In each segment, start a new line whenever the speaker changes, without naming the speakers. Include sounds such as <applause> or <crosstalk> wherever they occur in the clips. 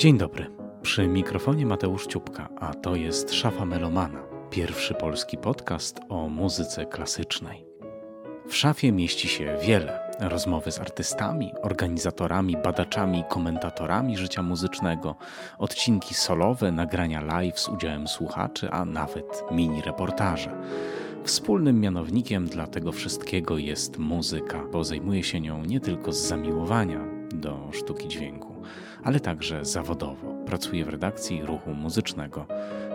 Dzień dobry. Przy mikrofonie Mateusz Ciupka, a to jest Szafa Melomana, pierwszy polski podcast o muzyce klasycznej. W szafie mieści się wiele rozmowy z artystami, organizatorami, badaczami, komentatorami życia muzycznego, odcinki solowe, nagrania live z udziałem słuchaczy, a nawet mini reportaże. Wspólnym mianownikiem dla tego wszystkiego jest muzyka, bo zajmuje się nią nie tylko z zamiłowania do sztuki dźwięku, ale także zawodowo. Pracuje w redakcji ruchu muzycznego,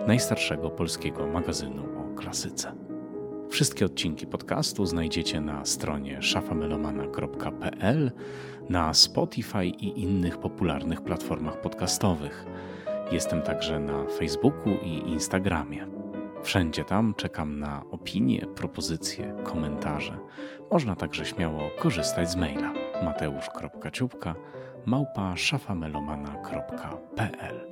najstarszego polskiego magazynu o klasyce. Wszystkie odcinki podcastu znajdziecie na stronie szafamelomana.pl, na Spotify i innych popularnych platformach podcastowych. Jestem także na Facebooku i Instagramie. Wszędzie tam czekam na opinie, propozycje, komentarze. Można także śmiało korzystać z maila mateusz.ciupka małpa szafamelomana.pl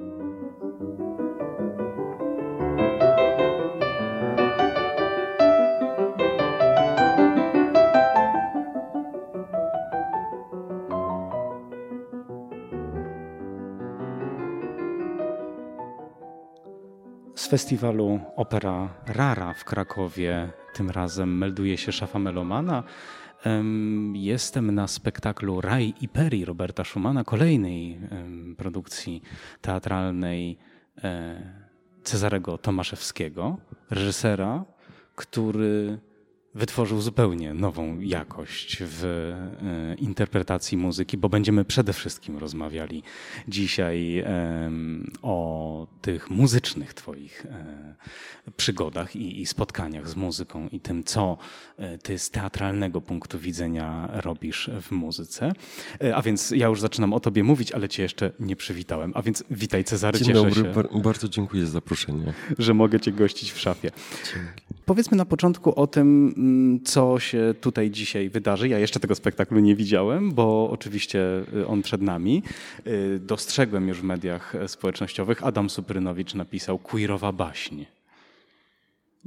Z festiwalu Opera Rara w Krakowie tym razem melduje się szafa melomana. Jestem na spektaklu Raj i Peri Roberta Schumana, kolejnej produkcji teatralnej e, Cezarego Tomaszewskiego, reżysera, który wytworzył zupełnie nową jakość w e, interpretacji muzyki, bo będziemy przede wszystkim rozmawiali dzisiaj o tych muzycznych Twoich e, przygodach i, i spotkaniach z muzyką i tym, co e, Ty z teatralnego punktu widzenia robisz w muzyce. A więc ja już zaczynam o Tobie mówić, ale Cię jeszcze nie przywitałem. A więc witaj Cezary,
Dzień dobry,
się.
Bar bardzo dziękuję za zaproszenie.
Że mogę Cię gościć w szafie.
Dzięki.
Powiedzmy na początku o tym, mm, co się tutaj dzisiaj wydarzy. Ja jeszcze tego spektaklu nie widziałem, bo oczywiście y, on przed nami. Y, Dostrzegłem już w mediach społecznościowych. Adam Suprynowicz napisał queerowa baśń.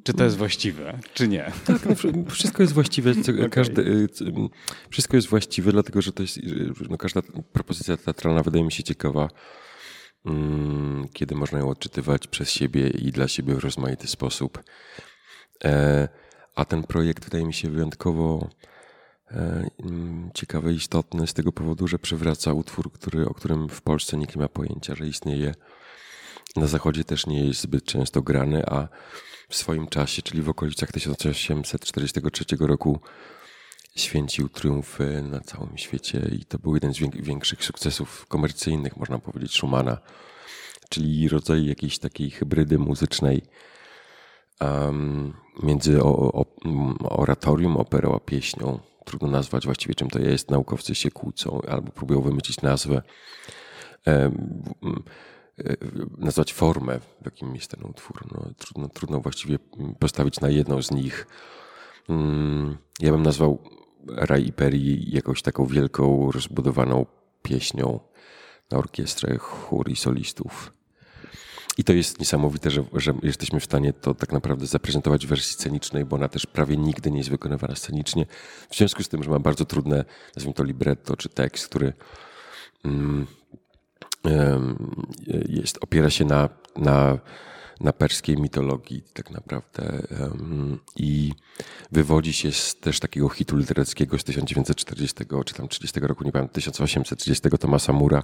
Czy to jest właściwe, czy nie?
Tak, no, wszystko jest właściwe. Co,
Okay.
każde, y, c- m, wszystko jest właściwe, dlatego że to jest, y, no, każda propozycja teatralna wydaje mi się ciekawa, mm, kiedy można ją odczytywać przez siebie i dla siebie w rozmaity sposób. E, a ten projekt wydaje mi się wyjątkowo e, mm, ciekawy i istotny z tego powodu, że przywraca utwór, który, o którym w Polsce nikt nie ma pojęcia, że istnieje. Na Zachodzie też nie jest zbyt często grany, a w swoim czasie, czyli w okolicach 1843 roku, święcił triumfy na całym świecie i to był jeden z większych sukcesów komercyjnych, można powiedzieć, Schumana, czyli rodzaj jakiejś takiej hybrydy muzycznej em, między o, o, oratorium, operą a pieśnią. Trudno nazwać właściwie czym to jest. Naukowcy się kłócą albo próbują wymyślić nazwę. Em, m, e, nazwać formę, w jakim jest ten utwór. No, trudno, trudno właściwie postawić na jedną z nich. Mm, Ja bym nazwał Raj i Peri jakąś taką wielką, rozbudowaną pieśnią na orkiestrę, chór i solistów. I to jest niesamowite, że, że jesteśmy w stanie to tak naprawdę zaprezentować w wersji scenicznej, bo ona też prawie nigdy nie jest wykonywana scenicznie. W związku z tym, że ma bardzo trudne, nazwijmy to libretto czy tekst, który mm, jest, opiera się na, na, na perskiej mitologii tak naprawdę i wywodzi się z też takiego hitu literackiego z 1940 czy tam 30 roku, nie pamiętam, 1830 Tomasa Mura.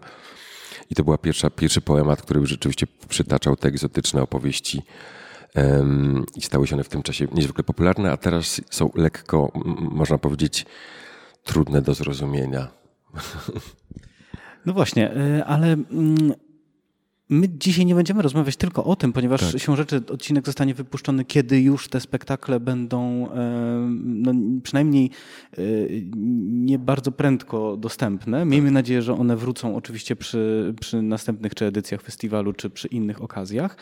I to była pierwsza, pierwszy poemat, który rzeczywiście przytaczał te egzotyczne opowieści i stały się one w tym czasie niezwykle popularne, a teraz są lekko, można powiedzieć, trudne do zrozumienia. <laughs>
No właśnie, y, ale mm, my dzisiaj nie będziemy rozmawiać tylko o tym, ponieważ
Tak.
siłą rzeczy odcinek zostanie wypuszczony, kiedy już te spektakle będą e, no, przynajmniej e, nie bardzo prędko dostępne. Miejmy nadzieję, że one wrócą oczywiście przy, przy następnych czy edycjach festiwalu, czy przy innych okazjach.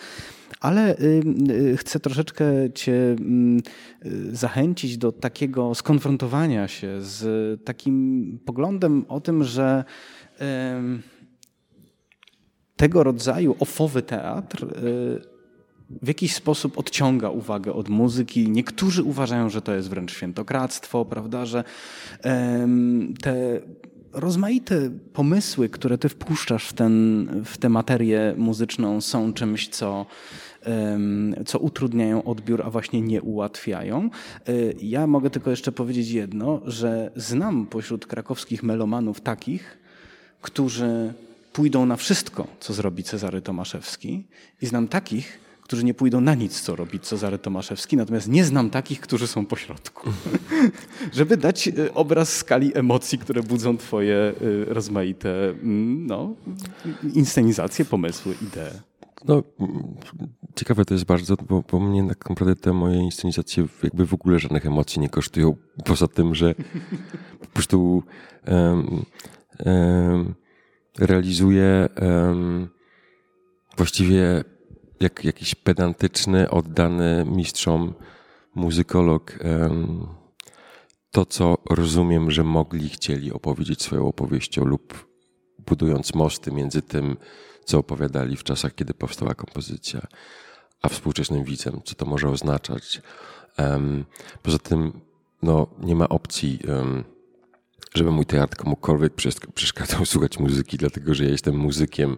Ale y, chcę troszeczkę Cię mm, y, zachęcić do takiego skonfrontowania się z takim poglądem o tym, że tego rodzaju ofowy teatr y, w jakiś sposób odciąga uwagę od muzyki. Niektórzy uważają, że to jest wręcz świętokradztwo, prawda, że te rozmaite pomysły, które ty wpuszczasz w, ten, w tę materię muzyczną są czymś, co co utrudniają odbiór, a właśnie nie ułatwiają. E, ja mogę tylko jeszcze powiedzieć jedno, że znam pośród krakowskich melomanów takich, którzy pójdą na wszystko, co zrobi Cezary Tomaszewski i znam takich, którzy nie pójdą na nic, co robi Cezary Tomaszewski, natomiast nie znam takich, którzy są pośrodku. <laughs> Żeby dać e, obraz skali emocji, które budzą twoje e, rozmaite mm, no, inscenizacje, pomysły, idee.
No, ciekawe to jest bardzo, bo, bo mnie tak naprawdę te moje inscenizacje jakby w ogóle żadnych emocji nie kosztują, <laughs> poza tym, że po prostu um, um, realizuję um, właściwie jak jakiś pedantyczny, oddany mistrzom muzykolog to, co rozumiem, że mogli, chcieli opowiedzieć swoją opowieścią lub budując mosty między tym, co opowiadali w czasach, kiedy powstała kompozycja, a współczesnym widzem, co to może oznaczać. Poza tym no, nie ma opcji, żeby mój teatr komukolwiek przeszkadzał <laughs> słuchać muzyki, dlatego że ja jestem muzykiem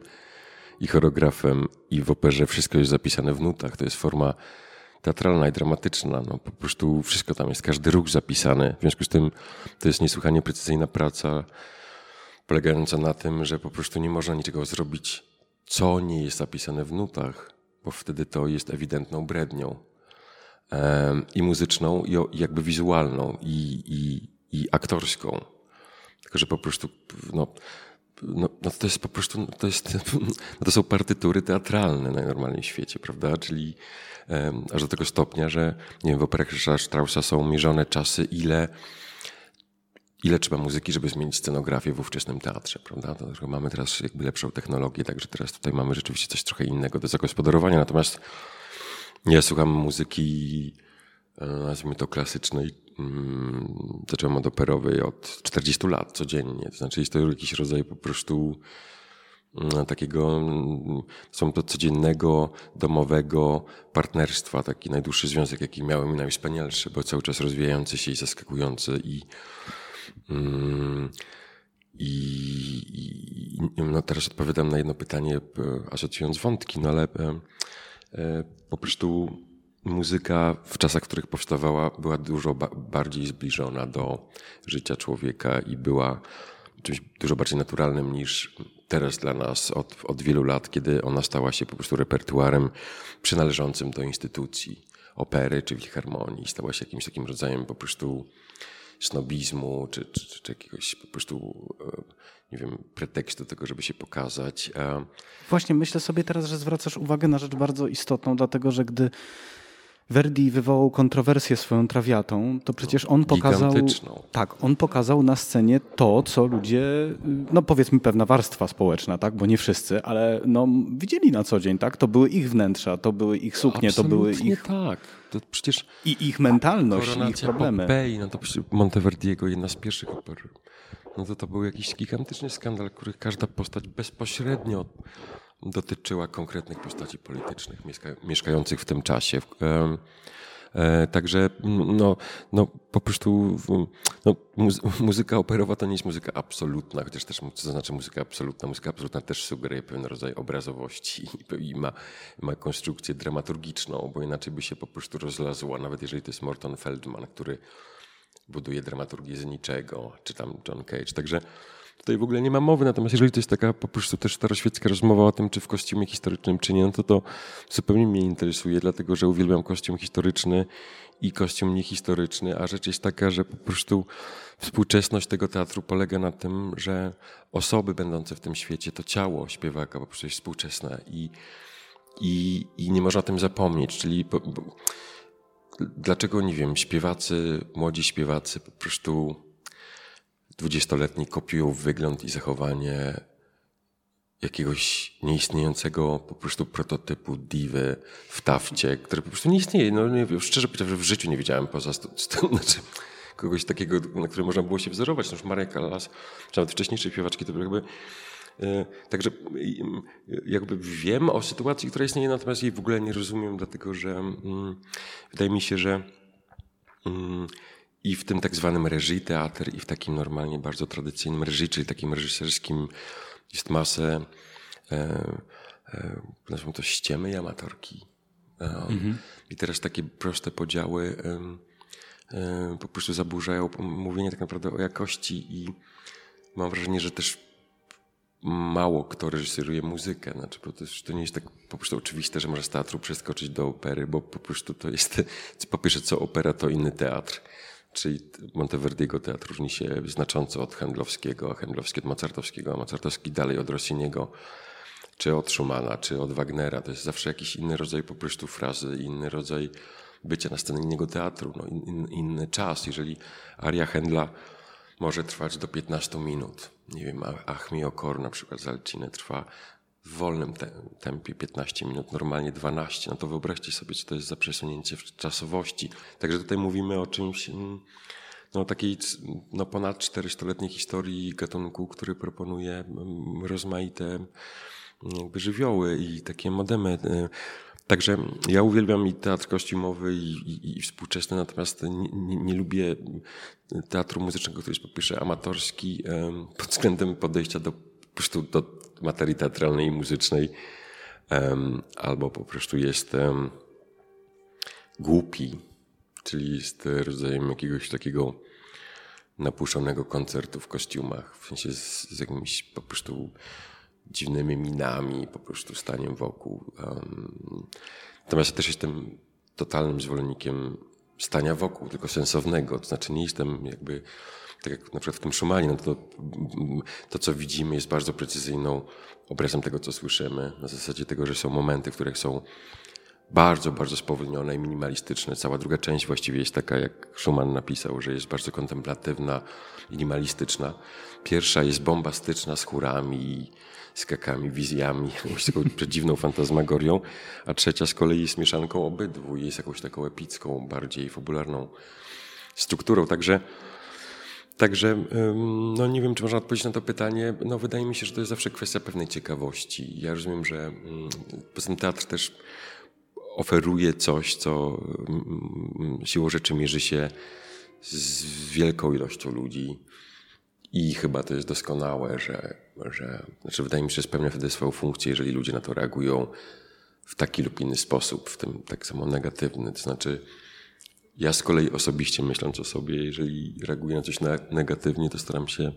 i choreografem i w operze wszystko jest zapisane w nutach. To jest forma teatralna i dramatyczna. No, po prostu wszystko tam jest, każdy ruch zapisany. W związku z tym to jest niesłychanie precyzyjna praca polegająca na tym, że po prostu nie można niczego zrobić, co nie jest zapisane w nutach, bo wtedy to jest ewidentną brednią. I muzyczną, i jakby wizualną, i, i, i aktorską. Tylko, że po prostu no, no, no to jest po prostu, no to, jest, <laughs> no to są partytury teatralne najnormalniej w świecie, prawda? Czyli um, aż do tego stopnia, że nie wiem, w operach Straussa są mierzone czasy, ile ile trzeba muzyki, żeby zmienić scenografię w ówczesnym teatrze, prawda? To, mamy teraz jakby lepszą technologię, także teraz tutaj mamy rzeczywiście coś trochę innego do zagospodarowania, natomiast ja słucham muzyki, e, nazwijmy to klasycznej, mm, zacząłem od operowej od 40 lat codziennie, to znaczy jest to jakiś rodzaj po prostu mm, takiego, mm, są to codziennego, domowego partnerstwa, taki najdłuższy związek, jaki miałem i najwspanialszy, bo cały czas rozwijający się i zaskakujący i I, i, no teraz odpowiadam na jedno pytanie, asocjując wątki, no ale e, e, po prostu muzyka w czasach, w których powstawała, była dużo ba bardziej zbliżona do życia człowieka i była czymś dużo bardziej naturalnym niż teraz dla nas od, od wielu lat, kiedy ona stała się po prostu repertuarem przynależącym do instytucji opery czy filharmonii. Stała się jakimś takim rodzajem po prostu snobizmu, czy, czy, czy jakiegoś po prostu, e, nie wiem, pretekstu tego, żeby się pokazać. E,
Właśnie myślę sobie teraz, że zwracasz uwagę na rzecz bardzo istotną, dlatego że gdy Verdi wywołał kontrowersję swoją trawiatą, to przecież on pokazał. Tak, on pokazał na scenie to, co ludzie, no powiedzmy pewna warstwa społeczna, tak, bo nie wszyscy, ale no, widzieli na co dzień, tak? To były ich wnętrza, to były ich suknie,
Absolutnie
to były ich.
tak. To przecież
I ich mentalność, i ich problemy.
Popeye, no to Monteverdiego, jedna z pierwszych oper. No to to był jakiś gigantyczny skandal, których każda postać bezpośrednio dotyczyła konkretnych postaci politycznych mieszkających w tym czasie. E, także no, no po prostu no, muzyka operowa to nie jest muzyka absolutna, chociaż też co znaczy muzyka absolutna. Muzyka absolutna też sugeruje pewien rodzaj obrazowości <laughs> i ma, ma konstrukcję dramaturgiczną, bo inaczej by się po prostu rozlazła, nawet jeżeli to jest Morton Feldman, który buduje dramaturgię z niczego, czy tam John Cage. Także Tutaj w ogóle nie ma mowy, natomiast jeżeli to jest taka po prostu też staroświecka rozmowa o tym, czy w kostiumie historycznym, czy nie, no to to zupełnie mnie interesuje, dlatego że uwielbiam kostium historyczny i kostium niehistoryczny, a rzecz jest taka, że po prostu współczesność tego teatru polega na tym, że osoby będące w tym świecie, to ciało śpiewaka po prostu jest współczesne i, i, i nie można o tym zapomnieć, czyli po, bo, dlaczego, nie wiem, śpiewacy, młodzi śpiewacy po prostu dwudziestoletni kopiują wygląd i zachowanie jakiegoś nieistniejącego po prostu prototypu diwy w tafcie, który po prostu nie istnieje. No, nie szczerze powiedziawszy, w życiu nie widziałem poza tym, <laughs> znaczy kogoś takiego, na którym można było się wzorować. No już Maria Callas, czy nawet wcześniejsze śpiewaczki, to jakby e, Także jakby wiem o sytuacji, która istnieje, natomiast jej w ogóle nie rozumiem, dlatego że mm, wydaje mi się, że mm, i w tym tak zwanym reżii teatr i w takim normalnie bardzo tradycyjnym reżii, czyli takim reżyserskim jest masę e, e, nazwijmy to ściemy i amatorki. E, mhm. I teraz takie proste podziały e, po prostu zaburzają mówienie tak naprawdę o jakości i mam wrażenie, że też mało kto reżyseruje muzykę. Znaczy, bo to, to, nie jest tak po prostu oczywiste, że możesz z teatru przeskoczyć do opery, bo po prostu to jest, po pierwsze co opera, to inny teatr. Czyli Monteverdiego teatr różni się znacząco od Handlowskiego, a Handlowski od Mozartowskiego, a Mozartowski dalej od Rossiniego, czy od Schumana, czy od Wagnera. To jest zawsze jakiś inny rodzaj po prostu frazy, inny rodzaj bycia na scenie innego teatru, no, in, in, inny czas. Jeżeli aria Händla może trwać do 15 minut, nie wiem, Achmi Okor na przykład z Alciny trwa w wolnym tempie 15 minut, normalnie 12, no to wyobraźcie sobie, co to jest za przesunięcie w czasowości. Także tutaj mówimy o czymś, mm, no takiej no ponad 400-letniej historii gatunku, który proponuje mm, rozmaite mm, jakby żywioły i takie modemy. Y, także ja uwielbiam i teatr kostiumowy i, i, i współczesny, natomiast nie, nie, nie, lubię teatru muzycznego, który jest po pierwsze amatorski pod względem podejścia do po prostu do materii teatralnej i muzycznej, albo po prostu jest głupi, czyli jest rodzajem jakiegoś takiego napuszczonego koncertu w kostiumach, w sensie z, z jakimiś po prostu dziwnymi minami, po prostu staniem wokół. Natomiast ja też jestem totalnym zwolennikiem stania wokół, tylko sensownego. To znaczy nie jestem jakby tak jak na przykład w tym Schumanie, no to, to co widzimy jest bardzo precyzyjną obrazem tego, co słyszymy. Na zasadzie tego, że są momenty, w których są bardzo, bardzo spowolnione i minimalistyczne. Cała druga część właściwie jest taka, jak Schumann napisał, że jest bardzo kontemplatywna, minimalistyczna. Pierwsza jest bombastyczna z chórami, skakami, wizjami, <laughs> jakąś taką przedziwną fantazmagorią, a trzecia z kolei jest mieszanką obydwu i jest jakąś taką epicką, bardziej fabularną strukturą. Także Także no nie wiem, czy można odpowiedzieć na to pytanie. No wydaje mi się, że to jest zawsze kwestia pewnej ciekawości. Ja rozumiem, że poza teatr też oferuje coś, co siłą rzeczy mierzy się z wielką ilością ludzi. I chyba to jest doskonałe, że, że znaczy wydaje mi się, że spełnia wtedy swoją funkcję, jeżeli ludzie na to reagują w taki lub inny sposób, w tym tak samo negatywny. To znaczy, ja z kolei osobiście myśląc o sobie, jeżeli reaguję na coś negatywnie, to staram się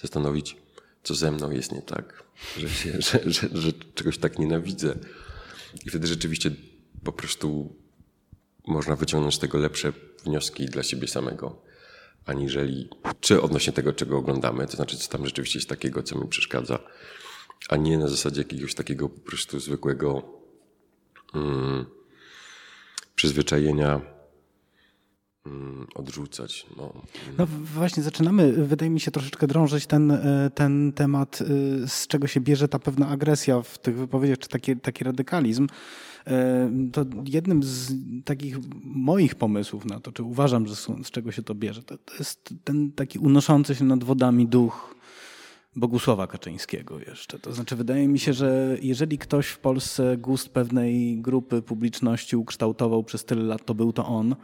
zastanowić, co ze mną jest nie tak, że, się, <laughs> że, że, że czegoś tak nienawidzę. I wtedy rzeczywiście po prostu można wyciągnąć z tego lepsze wnioski dla siebie samego, aniżeli czy odnośnie tego, czego oglądamy, to znaczy, co tam rzeczywiście jest takiego, co mi przeszkadza, a nie na zasadzie jakiegoś takiego po prostu zwykłego mm, przyzwyczajenia odrzucać. No.
no. właśnie zaczynamy, wydaje mi się, troszeczkę drążyć ten, e, ten temat, e, z czego się bierze ta pewna agresja w tych wypowiedziach, czy taki, taki radykalizm. E, to jednym z takich moich pomysłów na to, czy uważam, że z czego się to bierze, to, to jest ten taki unoszący się nad wodami duch Bogusława Kaczyńskiego jeszcze. To znaczy, wydaje mi się, że jeżeli ktoś w Polsce gust pewnej grupy publiczności ukształtował przez tyle lat, to był to on.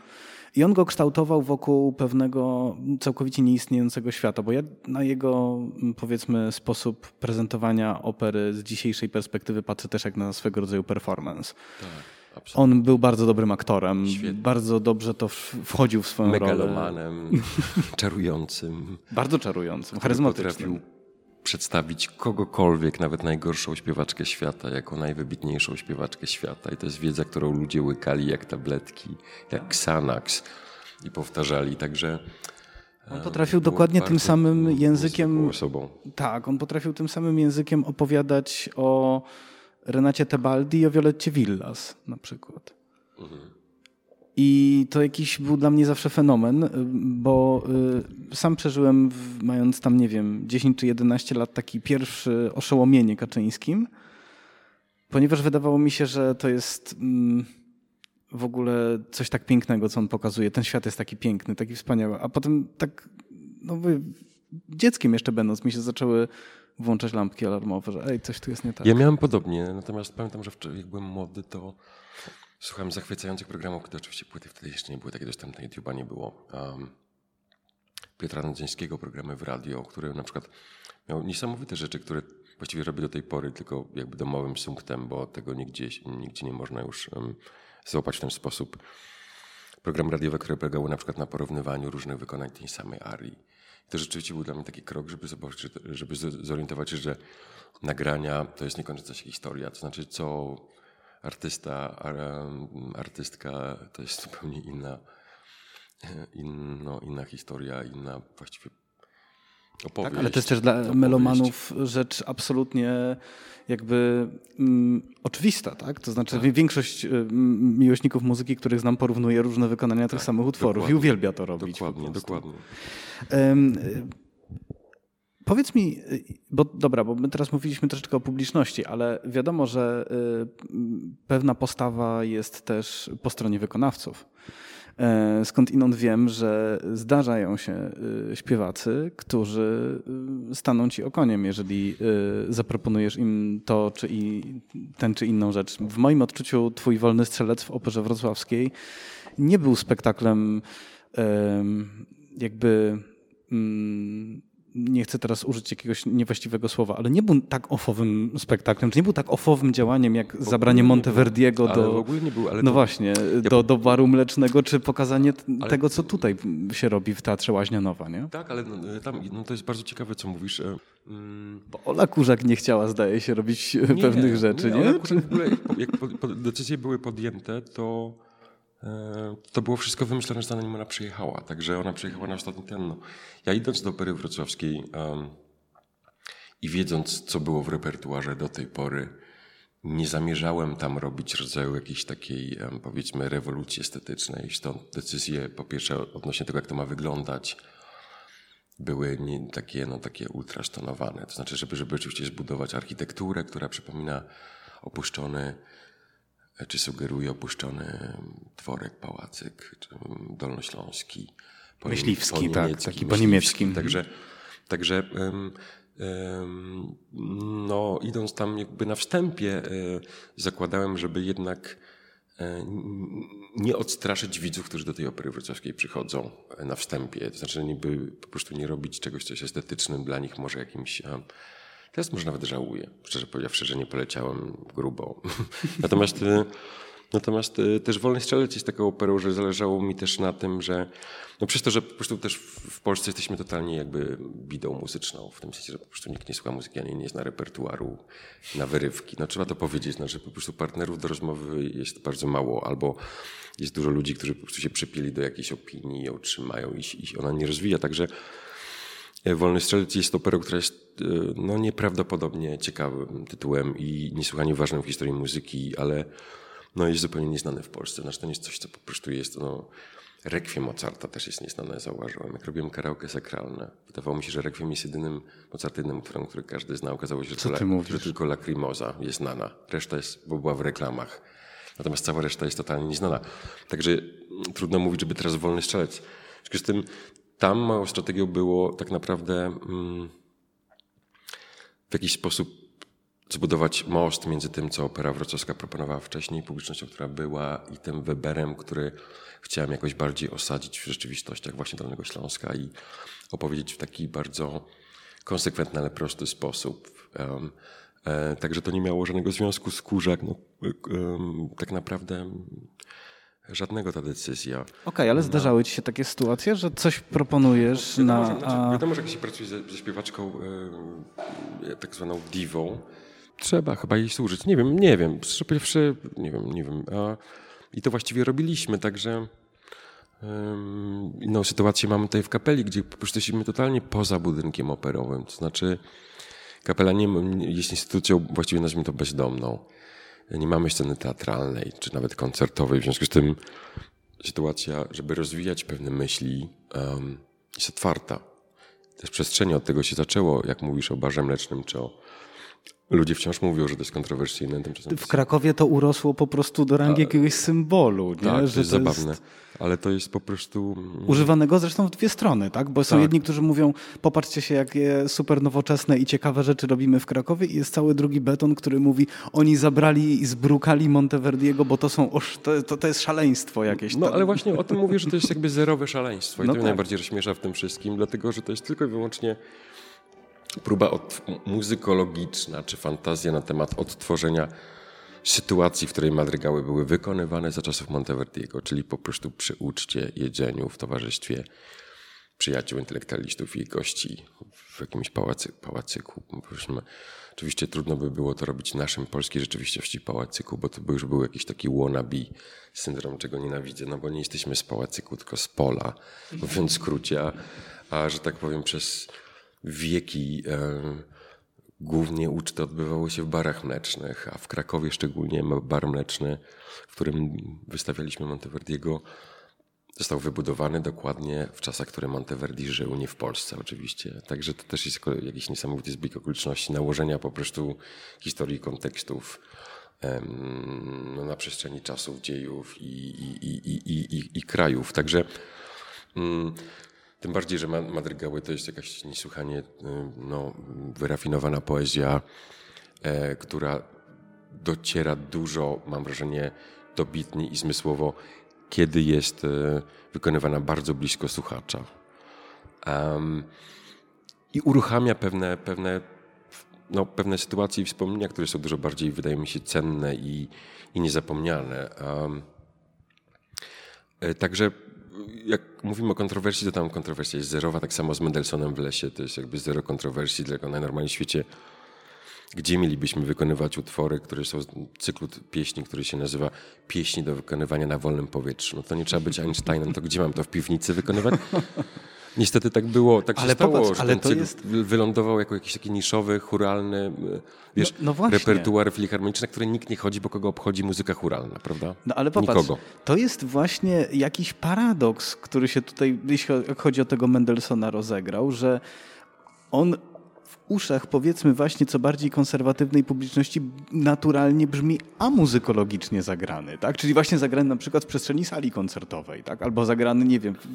I on go kształtował wokół pewnego całkowicie nieistniejącego świata, bo ja na jego, powiedzmy, sposób prezentowania opery z dzisiejszej perspektywy patrzę też jak na swego rodzaju performance. Tak. Absolutnie. On był bardzo dobrym aktorem. Świetnie. Bardzo dobrze to wchodził w swoją
Megalomanem, rolę. <laughs> czarującym.
Bardzo czarującym, charyzmatycznym
przedstawić kogokolwiek, nawet najgorszą śpiewaczkę świata, jako najwybitniejszą śpiewaczkę świata. I to jest wiedza, którą ludzie łykali jak tabletki, jak Xanax i powtarzali. Także.
On potrafił dokładnie tym samym językiem. Osobą. Tak, on potrafił tym samym językiem opowiadać o Renacie Tebaldi i o Violetcie Villas na przykład. Mhm. I to jakiś był dla mnie zawsze fenomen, bo y, sam przeżyłem, mając tam, nie wiem, 10 czy 11 lat, taki pierwszy oszołomienie Kaczyńskim, ponieważ wydawało mi się, że to jest mm, w ogóle coś tak pięknego, co on pokazuje. Ten świat jest taki piękny, taki wspaniały. A potem tak, no dzieckiem jeszcze będąc, mi się zaczęły włączać lampki alarmowe, że ej, coś tu jest nie tak.
Ja miałem podobnie, natomiast pamiętam, że jak byłem młody, to Słuchałem zachwycających programów, które oczywiście płyty wtedy jeszcze nie były takie dostępne, YouTube'a nie było. Um, Piotra Nadzieńskiego programy w radio, który na przykład miał niesamowite rzeczy, które właściwie robi do tej pory, tylko jakby domowym sumptem, bo tego nigdzie, nigdzie nie można już um, złapać w ten sposób. Program radiowy, które polegały na przykład na porównywaniu różnych wykonań tej samej arii. I to rzeczywiście był dla mnie taki krok, żeby zobaczyć, żeby zorientować się, że nagrania to jest niekończąca się historia. To znaczy, co artysta, artystka to jest <laughs> zupełnie inna, inno, inna historia, inna właściwie opowieść.
Tak, ale to jest też dla opowieść. melomanów rzecz absolutnie jakby mm, oczywista, tak? To znaczy tak. większość y, miłośników muzyki, których znam, porównuje różne wykonania tych tak, samych utworów dokładnie. i uwielbia to robić.
Dokładnie, dokładnie.
Um, Powiedz mi, y, bo dobra, bo my teraz mówiliśmy troszeczkę o publiczności, ale wiadomo, że y, pewna postawa jest też po stronie wykonawców. E, skąd inąd wiem, że zdarzają się y, śpiewacy, którzy staną ci okoniem, jeżeli zaproponujesz im to, czy i ten, czy inną rzecz. W moim odczuciu twój wolny strzelec w Operze Wrocławskiej nie był spektaklem jakby mm, nie chcę teraz użyć jakiegoś niewłaściwego słowa, ale nie był tak ofowym spektaklem, czy nie był tak ofowym działaniem jak zabranie Monteverdiego do,
był,
no właśnie, ja do, do baru mlecznego, czy pokazanie ale... tego, co tutaj się robi w Teatrze Łaźnianowa, nie?
Tak, ale no, tam, no to jest bardzo ciekawe, co mówisz. E,
mm. Bo Ola Kurzak nie chciała, zdaje się, robić nie, pewnych rzeczy, nie? nie? Ola Kurzak
w <laughs> ogóle, jak decyzje były podjęte, to E, to było wszystko wymyślone, zanim ona przyjechała. Także ona przyjechała na ostatni ten. No. Ja idąc do opery wrocławskiej um, i wiedząc, co było w repertuarze do tej pory, nie zamierzałem tam robić rodzaju jakiejś takiej, um, powiedzmy, rewolucji estetycznej. Stąd decyzje, po pierwsze, odnośnie tego, jak to ma wyglądać, były nie, takie, no, takie ultrasztonowane. To znaczy, żeby, żeby oczywiście zbudować architekturę, która przypomina opuszczony czy sugeruje opuszczony dworek, pałacyk, czy dolnośląski.
Po Myśliwski, po tak, taki po niemieckim.
Także, także um, um, no, idąc tam jakby na wstępie, y, zakładałem, żeby jednak y, nie odstraszyć widzów, którzy do tej opery wrocławskiej przychodzą na wstępie. To znaczy, niby po prostu nie robić czegoś, co jest estetycznym dla nich, może jakimś Teraz może nawet żałuję, szczerze powiedziawszy, że nie poleciałem grubo. <laughs> natomiast, y, natomiast y, też Wolny Strzelec jest taką operą, że zależało mi też na tym, że no przez to, że po prostu też w Polsce jesteśmy totalnie jakby bidą muzyczną, w tym sensie, że po prostu nikt nie słucha muzyki, ani nie zna repertuaru na wyrywki. No trzeba to powiedzieć, no, że po prostu partnerów do rozmowy jest bardzo mało, albo jest dużo ludzi, którzy po prostu się przypieli do jakiejś opinii, ją trzymają i, i ona nie rozwija. Także E, Wolny Strzelec jest operą, która jest e, no, nieprawdopodobnie ciekawym tytułem i niesłychanie ważnym w historii muzyki, ale no, jest zupełnie nieznany w Polsce. Znaczy to nie jest coś, co po prostu jest... No, Rekwiem Mozarta też jest nieznane, zauważyłem. Jak robiłem karaoke sakralne, wydawało mi się, że Rekwiem jest jedynym Mozartywnym utworem, który każdy zna. Okazało się, że, ty że tylko Lacrimosa jest znana. Reszta jest, bo była w reklamach. Natomiast cała reszta jest totalnie nieznana. Także mm, trudno mówić, żeby teraz wolny strzelec. W związku z tym tam moją strategią było tak naprawdę mm, w jakiś sposób zbudować most między tym, co Opera Wrocławska proponowała wcześniej, publicznością, która była i tym Weberem, który chciałem jakoś bardziej osadzić w rzeczywistościach właśnie Dolnego Śląska i opowiedzieć w taki bardzo konsekwentny, ale prosty sposób. Um, e, także to nie miało żadnego związku z Kurzak. No, um, tak naprawdę Żadnego ta decyzja. Okej,
okay, ale zdarzały ci się takie sytuacje, że coś proponujesz wiadomo, na...
Że, znaczy, wiadomo, że jak się pracuje ze, ze śpiewaczką e, tak zwaną diwą, trzeba chyba jej służyć. Nie wiem, nie wiem. Powiedziawszy, nie wiem, nie wiem. A, I to właściwie robiliśmy, także inną sytuację mamy tutaj w kapeli, gdzie po prostu jesteśmy totalnie poza budynkiem operowym. To znaczy kapela nie jest instytucją, właściwie nazwijmy to bezdomną nie mamy sceny teatralnej, czy nawet koncertowej. W związku z tym sytuacja, żeby rozwijać pewne myśli, um, jest otwarta. Też przestrzenie od tego się zaczęło, jak mówisz o barze mlecznym, czy o Ludzie wciąż mówią, że to jest kontrowersyjne. Tymczasem
w Krakowie to urosło po prostu do rangi A, jakiegoś symbolu. Nie?
Tak,
że to
jest to zabawne. Jest... Ale to jest po prostu...
Używanego zresztą w dwie strony, tak? Bo są tak. jedni, którzy mówią, popatrzcie się, jakie super nowoczesne i ciekawe rzeczy robimy w Krakowie i jest cały drugi beton, który mówi, oni zabrali i zbrukali Monteverdiego, bo to są, oż, to, to, to jest szaleństwo jakieś.
No ale właśnie o tym mówię, że to jest jakby zerowe szaleństwo i no to tak. mnie najbardziej rozśmiesza w tym wszystkim, dlatego, że to jest tylko i wyłącznie próba od, muzykologiczna czy fantazja na temat odtworzenia sytuacji, w której madrygały były wykonywane za czasów Monteverdiego, czyli po prostu przy uczcie, jedzeniu, w towarzystwie przyjaciół, intelektualistów i gości w jakimś pałacy, pałacyku. Oczywiście trudno by było to robić w naszym polskiej rzeczywistości pałacyku, bo to by już był jakiś taki wannabe syndrom, czego nienawidzę, no bo nie jesteśmy z pałacyku, tylko z pola, mówiąc w skrócie, a, a że tak powiem przez wieki e, głównie uczty odbywały się w barach mlecznych, a w Krakowie szczególnie bar mleczny, w którym wystawialiśmy Monteverdiego, został wybudowany dokładnie w czasach, które Monteverdi żył, nie w Polsce oczywiście. Także to też jest jakiś niesamowity zbieg okoliczności, nałożenia po prostu historii, kontekstów no, na przestrzeni czasów, dziejów i, i, i, i, krajów. Także mm, tym bardziej, że madrygały to jest jakaś niesłychanie y, no, wyrafinowana poezja, e, która dociera dużo, mam wrażenie, dobitnie i zmysłowo, kiedy jest e, wykonywana bardzo blisko słuchacza. Um, I uruchamia pewne, pewne, no, pewne sytuacje i wspomnienia, które są dużo bardziej, wydaje mi się, cenne i, i niezapomniane. Um, także jak mówimy o kontrowersji, to tam kontrowersja jest zerowa, tak samo z Mendelsonem w lesie, to jest jakby zero kontrowersji, tylko najnormalniej w świecie, gdzie mielibyśmy wykonywać utwory, które są z cyklu pieśni, który się nazywa Pieśni do wykonywania na wolnym powietrzu. No to nie trzeba być Einsteinem, to gdzie mam to w piwnicy wykonywać? Niestety tak było, tak ale się stało, popatrz, że ten cykl jest... wylądował jako jakiś taki niszowy, churalny, e, wiesz, no, no repertuar filharmoniczny, na który nikt nie chodzi, bo kogo obchodzi muzyka churalna, prawda?
No ale popatrz, Nikogo. to jest właśnie jakiś paradoks, który się tutaj, jeśli chodzi o tego Mendelssohna, rozegrał, że on uszach, powiedzmy właśnie co bardziej konserwatywnej publiczności, naturalnie brzmi amuzykologicznie zagrany, tak? Czyli właśnie zagrany na przykład w przestrzeni sali koncertowej, tak? Albo zagrany, nie wiem, w,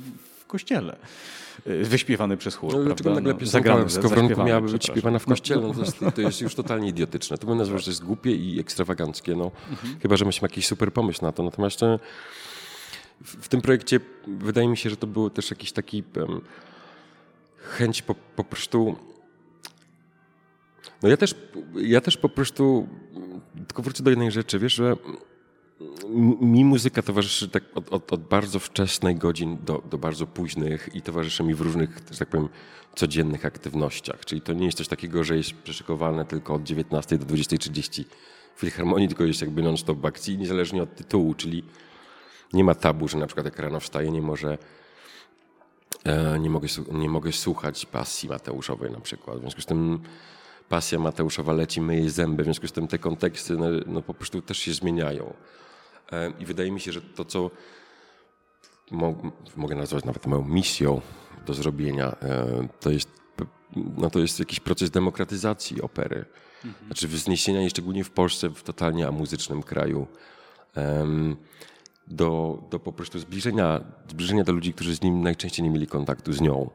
w kościele. Y, wyśpiewany przez chór, no,
prawda? nagle no, zagrany, Skowronku miałaby być śpiewana w <laughs> kościele, no, to, jest, to jest już totalnie idiotyczne. To bym nazwał, że to jest głupie i ekstrawaganckie, no. Mhm. Chyba, że myśmy jakiś super pomysł na to. Natomiast e, w, w tym projekcie wydaje mi się, że to był też jakiś taki um, chęć po, po prostu no ja też, ja też po prostu, tylko wrócę do jednej rzeczy, wiesz, że mi muzyka towarzyszy tak od, od, od, bardzo wczesnej godzin do, do bardzo późnych i towarzyszy mi w różnych, że tak powiem, codziennych aktywnościach. Czyli to nie jest coś takiego, że jest przeszykowane tylko od 19 do 20.30 w Filharmonii, tylko jest jakby non-stop akcji, niezależnie od tytułu, czyli nie ma tabu, że na przykład jak rano wstaje, nie może e, nie mogę, nie mogę słuchać pasji Mateuszowej na przykład. W związku z tym pasja Mateuszowa leci, myje zęby, w związku z tym te konteksty no, no, po prostu też się zmieniają. E, I wydaje mi się, że to, co mo mogę nazwać nawet moją misją do zrobienia, e, to jest, no, to jest jakiś proces demokratyzacji opery. Mhm. Znaczy wzniesienia jej szczególnie w Polsce, w totalnie amuzycznym kraju, do, do po prostu zbliżenia, zbliżenia do ludzi, którzy z nim najczęściej nie mieli kontaktu z nią.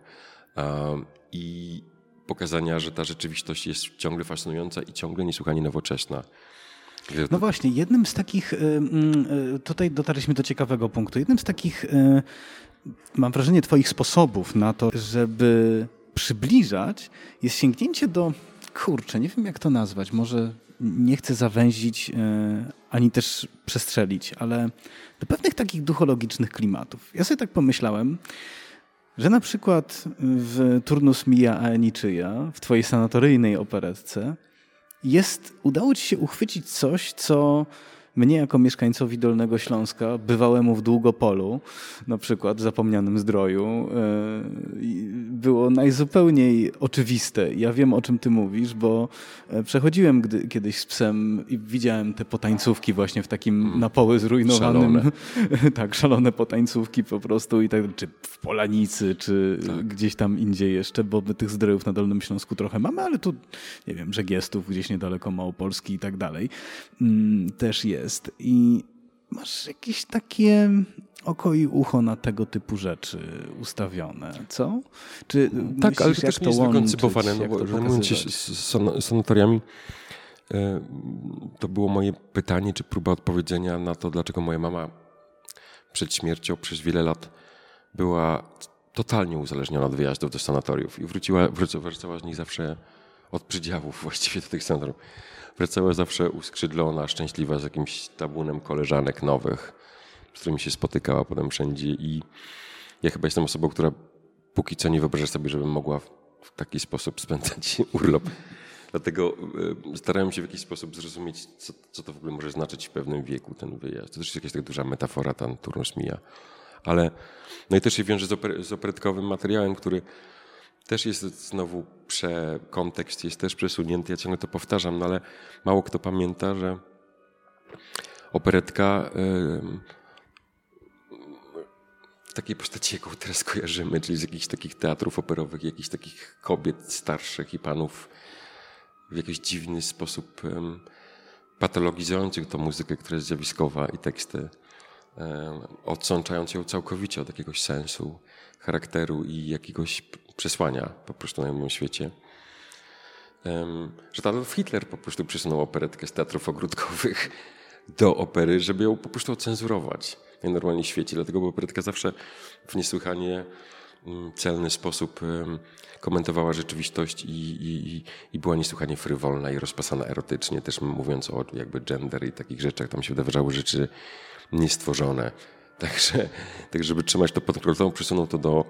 I, pokazania, że ta rzeczywistość jest ciągle fascynująca i ciągle niesłychanie nowoczesna.
No właśnie, jednym z takich, y, y, tutaj dotarliśmy do ciekawego punktu, jednym z takich, y, mam wrażenie, Twoich sposobów na to, żeby przybliżać, jest sięgnięcie do, kurczę, nie wiem jak to nazwać, może nie chcę zawęzić ani też przestrzelić, ale do pewnych takich duchologicznych klimatów. Ja sobie tak pomyślałem, że na przykład w Turnus Mija a w twojej sanatoryjnej operetce, jest, udało ci się uchwycić coś, co mnie jako mieszkańcowi Dolnego Śląska, bywałemu w Długopolu, na przykład zapomnianym zdroju, e, było najzupełniej oczywiste. Ja wiem, o czym ty mówisz, bo e, przechodziłem gdy, kiedyś z psem i widziałem te potańcówki właśnie w takim mm. na poły zrujnowanym. Szalone. <laughs> tak, szalone potańcówki po prostu i tak, czy w Polanicy, czy tak. gdzieś tam indziej jeszcze, bo my tych zdrojów na Dolnym Śląsku trochę mamy, ale tu, nie wiem, Żegiestów, gdzieś niedaleko Małopolski i tak dalej, mm, też jest. I masz jakieś takie oko i ucho na tego typu rzeczy ustawione, co?
Czy tak, myślisz, ale to też nie jest wykoncypowane, no bo zajmując się sanatoriami, to było moje pytanie, czy próba odpowiedzenia na to, dlaczego moja mama przed śmiercią przez wiele lat była totalnie uzależniona od wyjazdów do sanatoriów i wróciła, wracała z nich zawsze od przydziałów właściwie do tych sanatoriów. Wracała zawsze uskrzydlona, szczęśliwa z jakimś tabunem koleżanek nowych, z którymi się spotykała potem wszędzie i ja chyba jestem osobą, która póki co nie wyobraża sobie, żebym mogła w taki sposób spędzać <laughs> urlop. Dlatego e, starałem się w jakiś sposób zrozumieć, co, co, to w ogóle może znaczyć w pewnym wieku ten wyjazd. To też jest jakaś tak duża metafora, ten turnus mija. Ale, no i też się wiąże z, oper, z operetkowym materiałem, który też jest znowu prze, kontekst jest też przesunięty, ja ciągle to powtarzam, no ale mało kto pamięta, że operetka w takiej postaci, jaką teraz kojarzymy, czyli z jakichś takich teatrów operowych, jakichś takich kobiet starszych i panów w jakiś dziwny sposób patologizujących tą muzykę, która jest zjawiskowa i teksty, odsączając ją całkowicie od jakiegoś sensu, charakteru i jakiegoś przesłania po prostu na innym świecie. Że Adolf Hitler po prostu przesunął operetkę z teatrów ogródkowych <laughs> do opery, żeby ją po prostu ocenzurować w świecie. Dlatego bo operetka zawsze w niesłychanie mm, celny sposób komentowała rzeczywistość i, i, i była niesłychanie frywolna i rozpasana erotycznie, też mówiąc o jakby gender i takich rzeczach. Tam się wydarzały rzeczy niestworzone. <laughs> Także, tak żeby trzymać to pod kontrolą, przesunął to do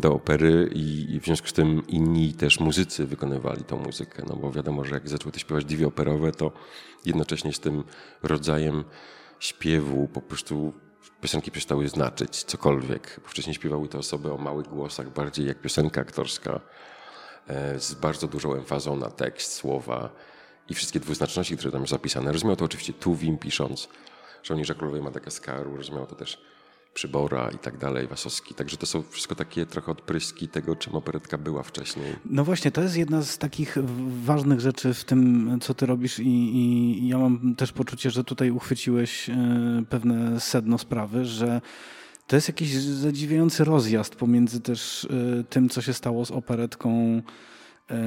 do opery i, w związku z tym inni też muzycy wykonywali tą muzykę, no bo wiadomo, że jak zaczęły śpiewać diwie operowe, to jednocześnie z tym rodzajem śpiewu po prostu piosenki przestały znaczyć cokolwiek. Bo wcześniej śpiewały te osoby o małych głosach, bardziej jak piosenka aktorska, e, z bardzo dużą emfazą na tekst, słowa i wszystkie dwuznaczności, które tam są zapisane. Rozumiał to oczywiście Tuwim pisząc Żołnierza Królowej Madagaskaru, rozumiał to też Przybora i tak dalej, Wasowski. Także to są wszystko takie trochę odpryski tego, czym operetka była wcześniej.
No właśnie, to jest jedna z takich ważnych rzeczy w tym, co ty robisz i, i ja mam też poczucie, że tutaj uchwyciłeś e, pewne sedno sprawy, że to jest jakiś zadziwiający rozjazd pomiędzy też e, tym, co się stało z operetką e,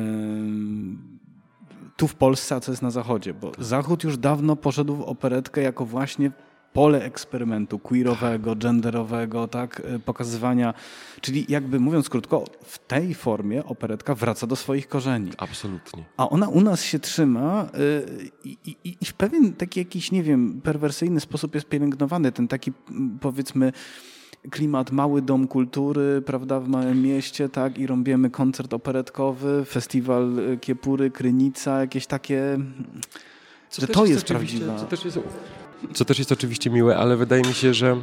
tu w Polsce, a co jest na Zachodzie, bo Zachód już dawno poszedł w operetkę jako właśnie pole eksperymentu queerowego, genderowego, tak, y, pokazywania. Czyli jakby mówiąc krótko, w tej formie operetka wraca do swoich korzeni.
Absolutnie.
A ona u nas się trzyma y, i, i, i w pewien taki jakiś, nie wiem, perwersyjny sposób jest pielęgnowany. Ten taki powiedzmy klimat mały dom kultury, prawda, w małym mieście, tak, i robimy koncert operetkowy, festiwal y, Kiepury, Krynica, jakieś takie, co że to jest, jest prawdziwa.
Co też jest co też jest oczywiście miłe, ale wydaje mi się, że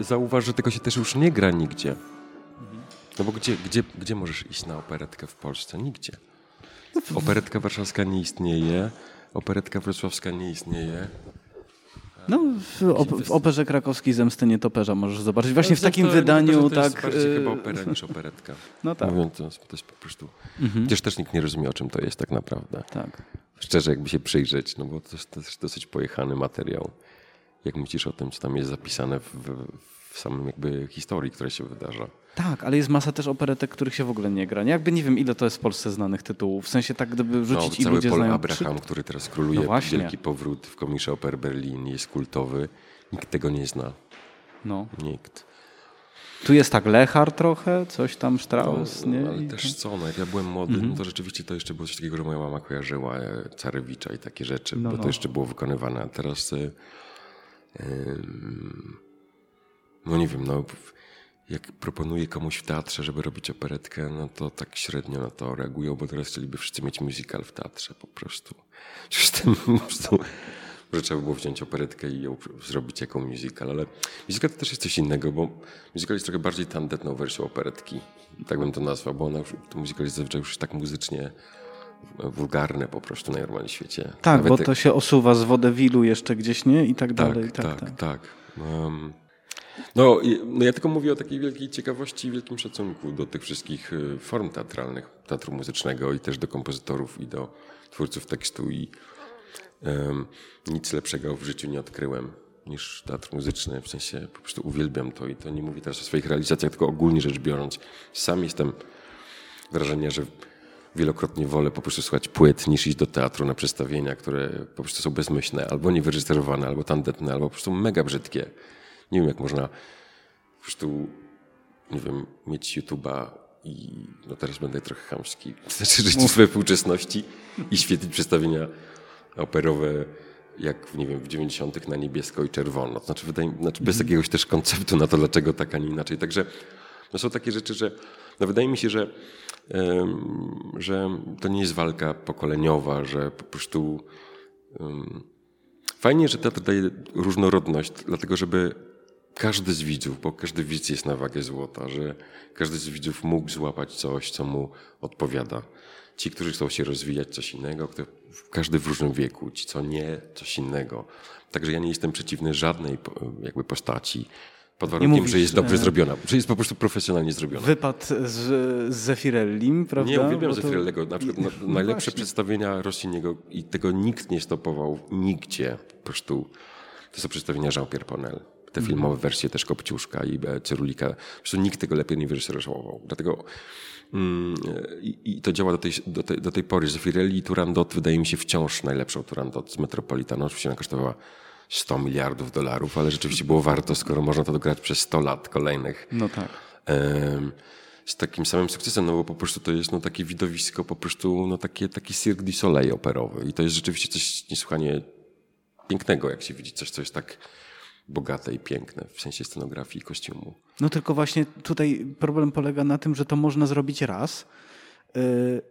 zauważ, że tego się też już nie gra nigdzie. No bo gdzie, gdzie, gdzie możesz iść na operetkę w Polsce? Nigdzie. Operetka warszawska nie istnieje, operetka wrocławska nie istnieje.
No, w, op w operze krakowskiej Zemsty Nietoperza możesz zobaczyć. Właśnie w takim wydaniu,
to
tak...
To jest bardziej chyba opera niż operetka. <laughs>
No tak.
Mówiąc, to, jest po prostu... Mhm. Chociaż też nikt nie rozumie, o czym to jest tak naprawdę.
Tak.
Szczerze, jakby się przyjrzeć, no bo to jest, to jest dosyć pojechany materiał. Jak myślisz o tym, co tam jest zapisane w, w samym jakby historii, która się wydarza.
Tak, ale jest masa też operetek, których się w ogóle nie gra. Nie? Jakby nie wiem, ile to jest w Polsce znanych tytułów. W sensie tak, gdyby rzucić
no,
i ludzie
Paul
znają...
Abraham, który teraz króluje, no wielki powrót w komisze Oper Berlin, jest kultowy. Nikt tego nie zna.
No.
Nikt.
Tu jest tak Lechar trochę, coś tam Strauss,
no,
nie?
Ale też co, no jak ja byłem młody, mm -hmm. no to rzeczywiście to jeszcze było coś takiego, że moja mama kojarzyła e, Carewicza i takie rzeczy, no, bo no. to jeszcze było wykonywane. A teraz yy, no nie wiem, no jak proponuję komuś w teatrze, żeby robić operetkę, no to tak średnio na to reagują, bo teraz chcieliby wszyscy mieć musical w teatrze po prostu. <laughs> Przecież po prostu może trzeba by było wziąć operetkę i ją zrobić jako musical, ale musical to też jest coś innego, bo musical jest trochę bardziej tandetną wersją operetki, tak bym to nazwał, bo ona, to musical jest zazwyczaj już tak muzycznie wulgarne po prostu na normalnym świecie.
Tak, Nawet bo to się osuwa z wodewilu jeszcze gdzieś, nie? I tak, tak dalej.
Tak, tak, tak. tak. Um, no, no ja tylko mówię o takiej wielkiej ciekawości i wielkim szacunku do tych wszystkich y, form teatralnych, teatru muzycznego i też do kompozytorów i do twórców tekstu i um, nic lepszego w życiu nie odkryłem niż teatr muzyczny. W sensie po prostu uwielbiam to i to nie mówię teraz o swoich realizacjach, tylko ogólnie rzecz biorąc. Sam jestem wrażenia, że wielokrotnie wolę po prostu słuchać płyt niż iść do teatru na przedstawienia, które po prostu są bezmyślne, albo niewyreżyserowane, albo tandetne, albo po prostu mega brzydkie. Nie wiem, jak można po prostu, nie wiem, mieć YouTube'a i no teraz będę trochę chamski, <laughs> znaczy żyć w swojej współczesności i świetlić przedstawienia operowe jak w, nie wiem, w 90. na niebiesko i czerwono. Znaczy, wydaje, znaczy bez mhm. jakiegoś też konceptu na to, dlaczego tak, a nie inaczej. Także no są takie rzeczy, że no wydaje mi się, że że to nie jest walka pokoleniowa, że po prostu fajnie, że teatr daje różnorodność, dlatego żeby każdy z widzów, bo każdy widz jest na wagę złota, że każdy z widzów mógł złapać coś, co mu odpowiada. Ci, którzy chcą się rozwijać, coś innego, każdy w różnym wieku, ci, co nie, coś innego. Także ja nie jestem przeciwny żadnej jakby postaci. Pod warunkiem, mówisz, że jest dobrze e... zrobiona, że jest po prostu profesjonalnie zrobiona.
Wypad z, Zefirellim, prawda?
Nie, uwielbiam to... Zefirellego. Na przykład no, no najlepsze właśnie. przedstawienia Rossiniego i tego nikt nie stopował nigdzie. Po prostu to są przedstawienia Jean-Pierre Ponel. Te mm. filmowe wersje też Kopciuszka i Cyrulika. Po prostu nikt tego lepiej nie wyreżyserował. Dlatego mm, i, i, to działa do tej, do tej, do tej pory. Zefirelli i Turandot wydaje mi się wciąż najlepszą Turandot z Metropolitanu. Oczywiście ona kosztowała 100 miliardów dolarów, ale rzeczywiście było warto, skoro można to dograć przez 100 lat kolejnych.
No tak.
z takim samym sukcesem, no bo po prostu to jest no, takie widowisko, po prostu no, takie, taki Cirque du Soleil operowy. I to jest rzeczywiście coś niesłychanie pięknego, jak się widzi, coś, co jest tak bogate i piękne w sensie scenografii i kostiumu.
No tylko właśnie tutaj problem polega na tym, że to można zrobić raz. Yy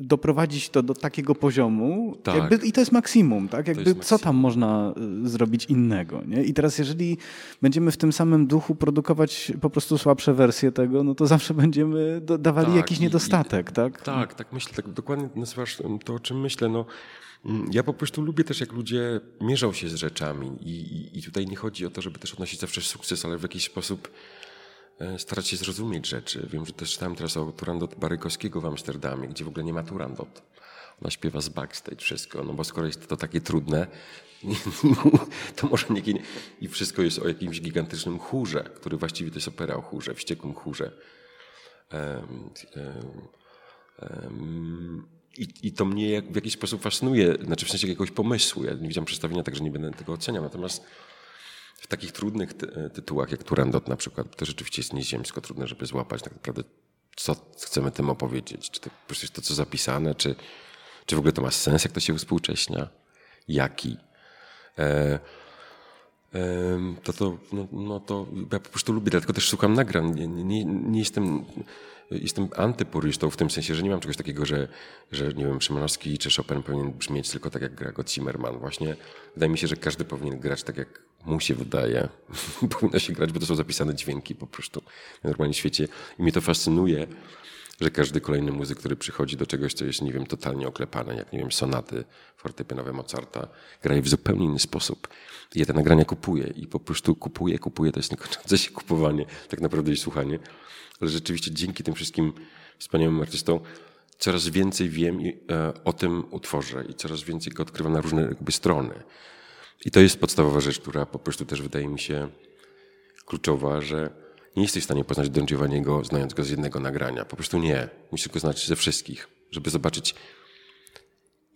doprowadzić to do takiego poziomu tak. jakby, i to jest maksimum, tak? Jakby maksimum. co tam można y, zrobić innego, nie? I teraz jeżeli będziemy w tym samym duchu produkować po prostu słabsze wersje tego, no to zawsze będziemy dawali tak, jakiś niedostatek, i, tak?
Tak, tak myślę, tak dokładnie nazywasz to, o czym myślę, no ja po prostu lubię też, jak ludzie mierzą się z rzeczami i, i, i tutaj nie chodzi o to, żeby też odnosić zawsze sukces, ale w jakiś sposób E, starać się zrozumieć rzeczy. Wiem, że też czytałem teraz o Turandot Barykowskiego w Amsterdamie, gdzie w ogóle nie ma Turandot. Ona śpiewa z backstage wszystko, no bo skoro jest to takie trudne, <laughs> to może nie... I wszystko jest o jakimś gigantycznym chórze, który właściwie to jest opera o chórze, wściekłym chórze. Um, um, i, I, to mnie w jakiś sposób fascynuje, znaczy w sensie jakiegoś pomysłu. Ja nie widziałem przedstawienia, także nie będę tego oceniał. Natomiast w takich trudnych ty e, tytułach jak Turandot na przykład, to rzeczywiście jest nieziemsko trudne, żeby złapać tak naprawdę, co chcemy tym opowiedzieć. Czy to po jest to, co zapisane, czy, czy w ogóle to ma sens, jak to się uspółcześnia? Jaki? E, to, to, no, no, to ja po prostu lubię, dlatego też szukam nagrań. Nie, nie, nie jestem jestem antypurystą w tym sensie, że nie mam czegoś takiego, że, że nie wiem, Szymanowski czy Chopin powinien brzmieć tylko tak, jak gra go Zimmerman. Właśnie wydaje mi się, że każdy powinien grać tak, jak mu się wydaje. <laughs> Powinno się grać, bo to są zapisane dźwięki po prostu w normalnym świecie. I mnie to fascynuje, że każdy kolejny muzyk, który przychodzi do czegoś, co jest, nie wiem, totalnie oklepane, jak, nie wiem, sonaty fortepianowe Mozarta, graje w zupełnie inny sposób. I ja te nagrania kupuję i po prostu kupuję, kupuję, to jest niekończące się kupowanie, tak naprawdę i słuchanie ale rzeczywiście dzięki tym wszystkim wspaniałym artystom coraz więcej wiem e, o tym utworze i coraz więcej go odkrywam na różne jakby strony. I to jest podstawowa rzecz, która po prostu też wydaje mi się kluczowa, że nie jesteś w stanie poznać Don Giovanniego znając go z jednego nagrania. Po prostu nie. Musisz go znać ze wszystkich, żeby zobaczyć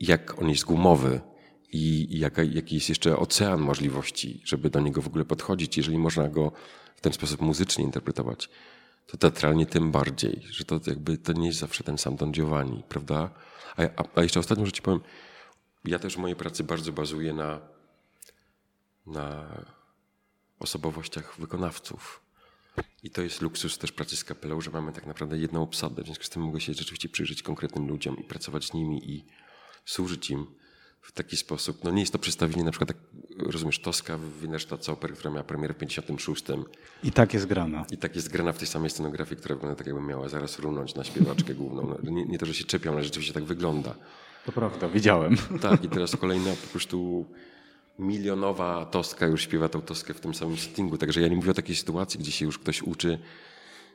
jak on jest gumowy i jaka, jaki jest jeszcze ocean możliwości, żeby do niego w ogóle podchodzić, jeżeli można go w ten sposób muzycznie interpretować to teatralnie tym bardziej, że to jakby to nie jest zawsze ten sam Don Giovanni, prawda? A, a, a jeszcze ostatnią rzecz ci powiem, ja też w mojej pracy bardzo bazuję na, na osobowościach wykonawców. I to jest luksus też pracy z kapelą, że mamy tak naprawdę jedną obsadę. W związku z tym mogę się rzeczywiście przyjrzeć konkretnym ludziom i pracować z nimi i służyć im w taki sposób. No nie jest to przedstawienie na przykład, tak, rozumiesz, Toska w Wiener Staatsoper, która miała premierę w 56.
I tak jest grana.
I tak jest grana w tej samej scenografii, która wygląda tak jakby miała zaraz runąć na śpiewaczkę główną. No, nie, nie to, że się czepiam, ale rzeczywiście tak wygląda.
To prawda, widziałem.
Tak, i teraz kolejna po prostu milionowa Toska już śpiewa tą Toskę w tym samym settingu. Także ja nie mówię o takiej sytuacji, gdzie się już ktoś uczy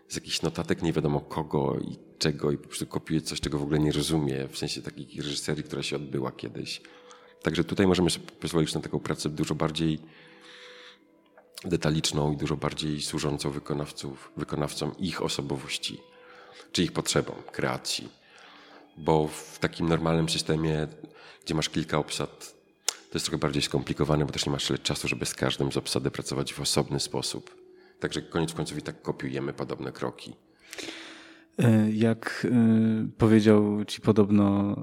z jakichś notatek nie wiadomo kogo i czego i po prostu kopiuje coś, czego w ogóle nie rozumie, w sensie takiej reżyserii, która się odbyła kiedyś. Także tutaj możemy sobie pozwolić na taką pracę dużo bardziej detaliczną i dużo bardziej służącą wykonawców, wykonawcom ich osobowości, czy ich potrzebom, kreacji. Bo w takim normalnym systemie, gdzie masz kilka obsad, to jest trochę bardziej skomplikowane, bo też nie masz tyle czasu, żeby z każdym z obsady pracować w osobny sposób. Także koniec końców i tak kopiujemy podobne kroki.
E, jak e, powiedział ci podobno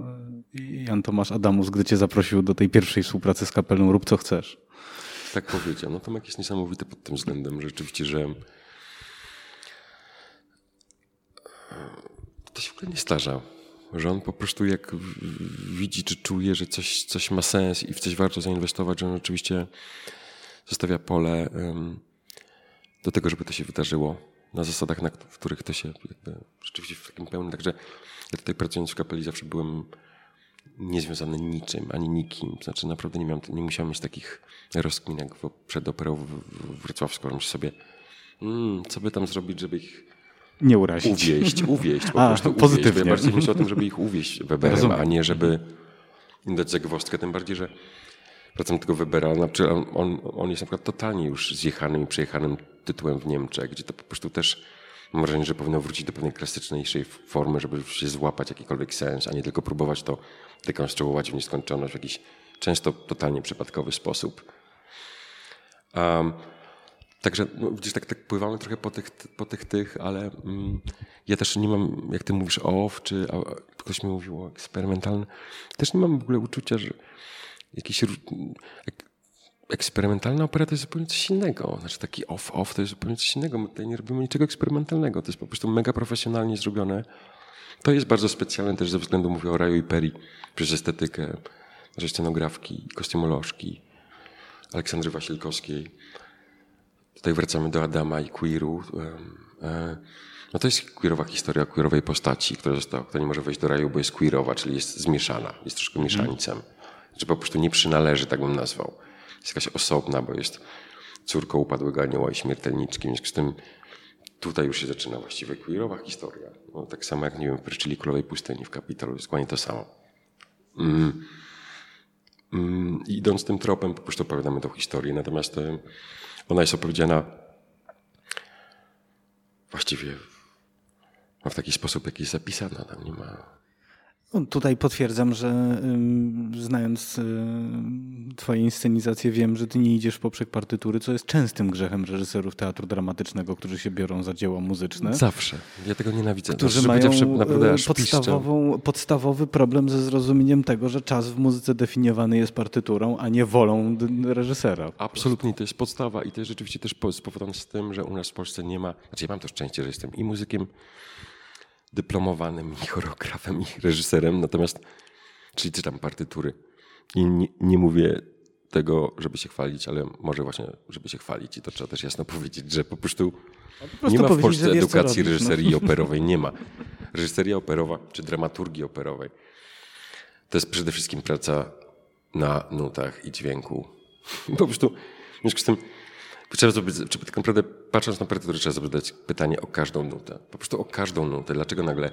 e, Jan Tomasz Adamus, gdy cię zaprosił do tej pierwszej współpracy z kapelą, rób co chcesz.
Tak powiedział. No Tomek jest niesamowity pod tym względem, rzeczywiście, że to się w ogóle nie starza. Że on po prostu jak widzi czy czuje, że coś, coś ma sens i w coś warto zainwestować, że on oczywiście zostawia pole do tego, żeby to się wydarzyło na zasadach, na których to się rzeczywiście w takim pełnym. Także ja tutaj pracując w kapeli zawsze byłem niezwiązany niczym, ani nikim. Znaczy naprawdę nie, miałem, nie musiałem mieć takich rozkmin jak przed operą wrocławską, że sobie mm, co by tam zrobić, żeby ich
nie urazić.
Uwieść, <laughs> uwieść, po a, prostu
pozytywnie. Uwieść.
Ja bardziej myślę o tym, żeby ich <laughs> uwieść Weberem, a nie żeby im dać zagwozdkę, tym bardziej, że wracam do tego Webera, znaczy on, on, on jest na przykład totalnie już zjechanym i przejechanym tytułem w Niemczech, gdzie to po prostu też mam wrażenie, że powinno wrócić do pewnej klasyczniejszej formy, żeby się złapać jakikolwiek sens, a nie tylko próbować to dekonstruować w nieskończoność w jakiś często totalnie przypadkowy sposób. Um, Także no, widzisz, tak, tak pływamy trochę po tych, po tych, tych ale mm, ja też nie mam, jak ty mówisz o off, czy a, ktoś mi mówił o eksperymentalnym, też nie mam w ogóle uczucia, że jakiś ek, eksperymentalna opera to jest zupełnie coś innego. Znaczy taki off-off to jest zupełnie coś innego. My tutaj nie robimy niczego eksperymentalnego. To jest po prostu mega profesjonalnie zrobione. To jest bardzo specjalne też ze względu, mówię o Raju i Peri, przez estetykę, że scenografki, kostiumolożki, Aleksandry Wasilkowskiej. Tutaj wracamy do Adama i queeru. E, no to jest queerowa historia queerowej postaci, która, została, która nie może wejść do raju, bo jest queerowa, czyli jest zmieszana, jest troszkę mhm. mieszańcem. Że po prostu nie przynależy, tak bym nazwał. Jest jakaś osobna, bo jest córką upadłego anioła i śmiertelniczki. W związku z tym tutaj już się zaczyna właściwie queerowa historia. No, tak samo jak, nie wiem, w Pryczyli Królowej Pustyni w Kapitalu, jest dokładnie to samo. Mm. Mm. Idąc tym tropem, po prostu opowiadamy tą historię. Natomiast ona jest opowiedziana właściwie w taki sposób, jaki jest zapisana. Tam nie ma
no, tutaj potwierdzam, że znając Twoje inscenizacje, wiem, że Ty nie idziesz poprzek partytury, co jest częstym grzechem reżyserów teatru dramatycznego, którzy się biorą za dzieła muzyczne.
Zawsze. Ja tego nienawidzę.
Którzy znaczy, mają naprawdę podstawową, podstawowy problem ze zrozumieniem tego, że czas w muzyce definiowany jest partyturą, a nie wolą reżysera.
Absolutnie, to jest podstawa i to jest rzeczywiście też spowodowane z tym, że u nas w Polsce nie ma... Znaczy ja mam to szczęście, że jestem i muzykiem, dyplomowanym i choreografem i reżyserem, natomiast, czyli czytam partytury i nie, nie, mówię tego, żeby się chwalić, ale może właśnie, żeby się chwalić i to trzeba też jasno powiedzieć, że po prostu, po prostu nie ma w Polsce edukacji robisz, no. reżyserii no. <laughs> operowej, nie ma. Reżyseria operowa czy dramaturgii operowej to jest przede wszystkim praca na nutach i dźwięku. <laughs> Po prostu, w związku z tym Trzeba trzeba tak naprawdę patrząc na partyturę, trzeba zadać pytanie o każdą nutę. Po prostu o każdą nutę. Dlaczego nagle,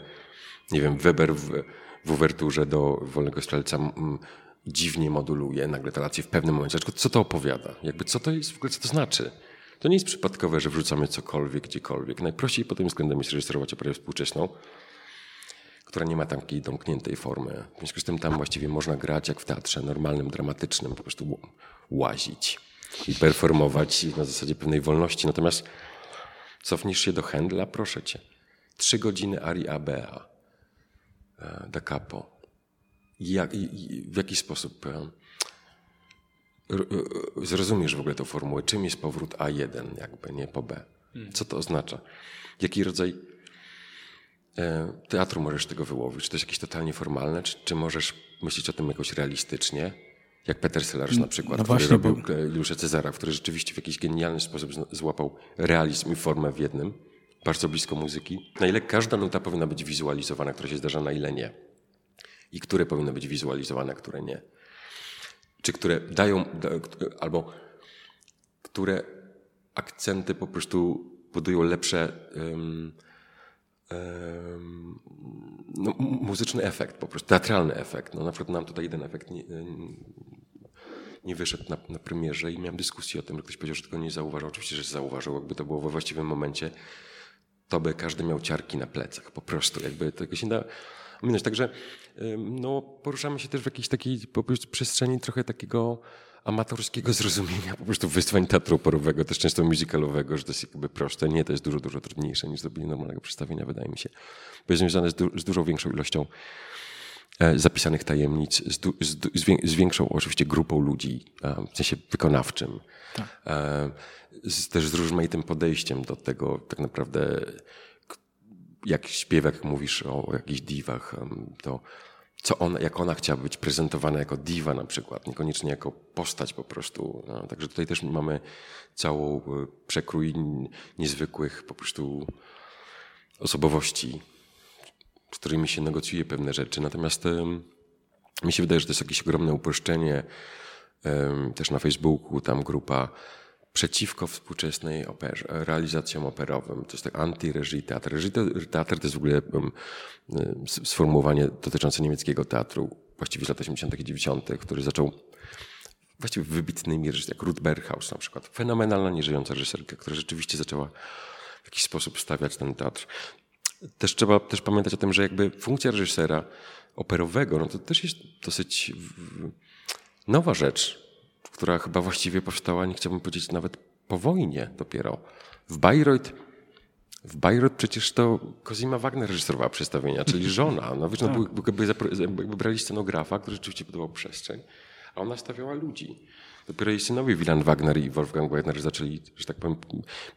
nie wiem, Weber w, w uwerturze do Wolnego Strzelca m, dziwnie moduluje nagle relacje w pewnym momencie. Dlaczego, co to opowiada? Jakby co to jest w ogóle, co to znaczy? To nie jest przypadkowe, że wrzucamy cokolwiek, gdziekolwiek. Najprościej pod tym względem jest reżyserować operę współczesną, która nie ma takiej domkniętej formy. W związku z tym tam właściwie można grać jak w teatrze normalnym, dramatycznym, po prostu łazić i performować na zasadzie pewnej wolności. Natomiast cofniesz się do Händla, proszę cię. Trzy godziny Ari Abea e, da capo. Jak, w jaki sposób e, e, zrozumiesz w ogóle tę formułę? Czym jest powrót A1, jakby nie po B? Co to oznacza? Jaki rodzaj teatru możesz tego wyłowić? Czy to jest jakieś totalnie formalne, czy, czy możesz myśleć o tym jakoś realistycznie? Jak Peter Sellars na przykład,
no
który robił
bo-
Juliusza Cezara, który rzeczywiście w jakiś genialny sposób złapał realizm i formę w jednym, bardzo blisko muzyki. Na ile każda nuta powinna być wizualizowana, która się zdarza, na ile nie. I które powinny być wizualizowane, a które nie. Czy które dają, da, albo które akcenty po prostu budują lepsze no, muzyczny efekt, po prostu teatralny efekt. No, na przykład nam tutaj jeden efekt nie, nie wyszedł na, na premierze i miałem dyskusję o tym, że ktoś powiedział, że tego nie zauważył. Oczywiście, że zauważył, jakby to było we właściwym momencie, to by każdy miał ciarki na plecach, po prostu, jakby tego się da ominąć. Także no, poruszamy się też w jakiejś takiej po prostu przestrzeni trochę takiego amatorskiego zrozumienia po prostu wyzwań teatru operowego, też często musicalowego, że to jest jakby proste. Nie, to jest dużo, dużo trudniejsze niż zrobienie normalnego przedstawienia, wydaje mi się. Bo jest związane z, du- z dużą większą ilością e, zapisanych tajemnic, z, z, z, wię- z większą oczywiście grupą ludzi, e, w sensie wykonawczym. E, z, też z rozmaitym podejściem do tego tak naprawdę, jak śpiewak mówisz o, jakichś diwach, to co ona, jak ona chciałaby być prezentowana jako diwa na przykład, niekoniecznie jako postać po prostu. No, także tutaj też mamy całą e, przekrój niezwykłych po prostu osobowości, z którymi się negocjuje pewne rzeczy. Natomiast mi się wydaje, że to jest jakieś ogromne uproszczenie. Też na Facebooku tam grupa przeciwko współczesnej operze, realizacjom operowym. To jest tak anti-reżii teatr. Reżii te- teatr to jest w ogóle s- sformułowanie dotyczące niemieckiego teatru, właściwie z lat 80. i 90., który zaczął właściwie wybitnymi reżyserami, jak Ruth Berghaus na przykład. Fenomenalna, nieżyjąca reżyserka, która rzeczywiście zaczęła w jakiś sposób stawiać ten teatr. Też trzeba też pamiętać o tym, że jakby funkcja reżysera operowego, no to też jest dosyć nowa rzecz, która chyba właściwie powstała, nie chciałbym powiedzieć nawet po wojnie dopiero. W Bayreuth w Bayreuth przecież to Cosima Wagner reżyserowała przedstawienia, czyli <laughs> żona. No wiesz, no, był- jakby, jakby brali scenografa, który rzeczywiście budował przestrzeń, a ona stawiała ludzi. Dopiero jej synowie Wieland Wagner i Wolfgang Wagner zaczęli, że tak powiem,